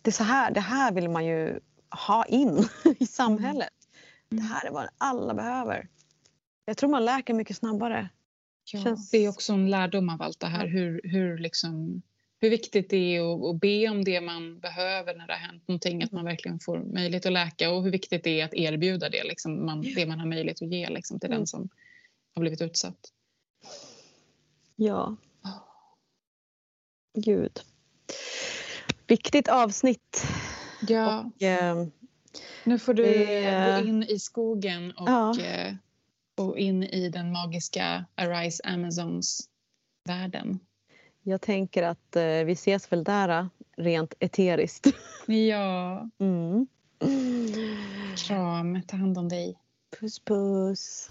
det, är så här, det här vill man ju ha in i samhället. Mm. Det här är vad alla behöver. Jag tror man läker mycket snabbare. Ja, Känns... Det är också en lärdom av allt det här. Hur, hur, liksom, hur viktigt det är att, att be om det man behöver när det har hänt någonting. Att man verkligen får möjlighet att läka och hur viktigt det är att erbjuda det, liksom, man, det man har möjlighet att ge liksom, till den mm. som har blivit utsatt. Ja. Gud. Viktigt avsnitt. Ja. Och, eh, nu får du eh, gå in i skogen och, ja. eh, och in i den magiska Arise Amazons-världen. Jag tänker att eh, vi ses väl där eh, rent eteriskt. Ja. Mm. Kram, ta hand om dig. Puss puss.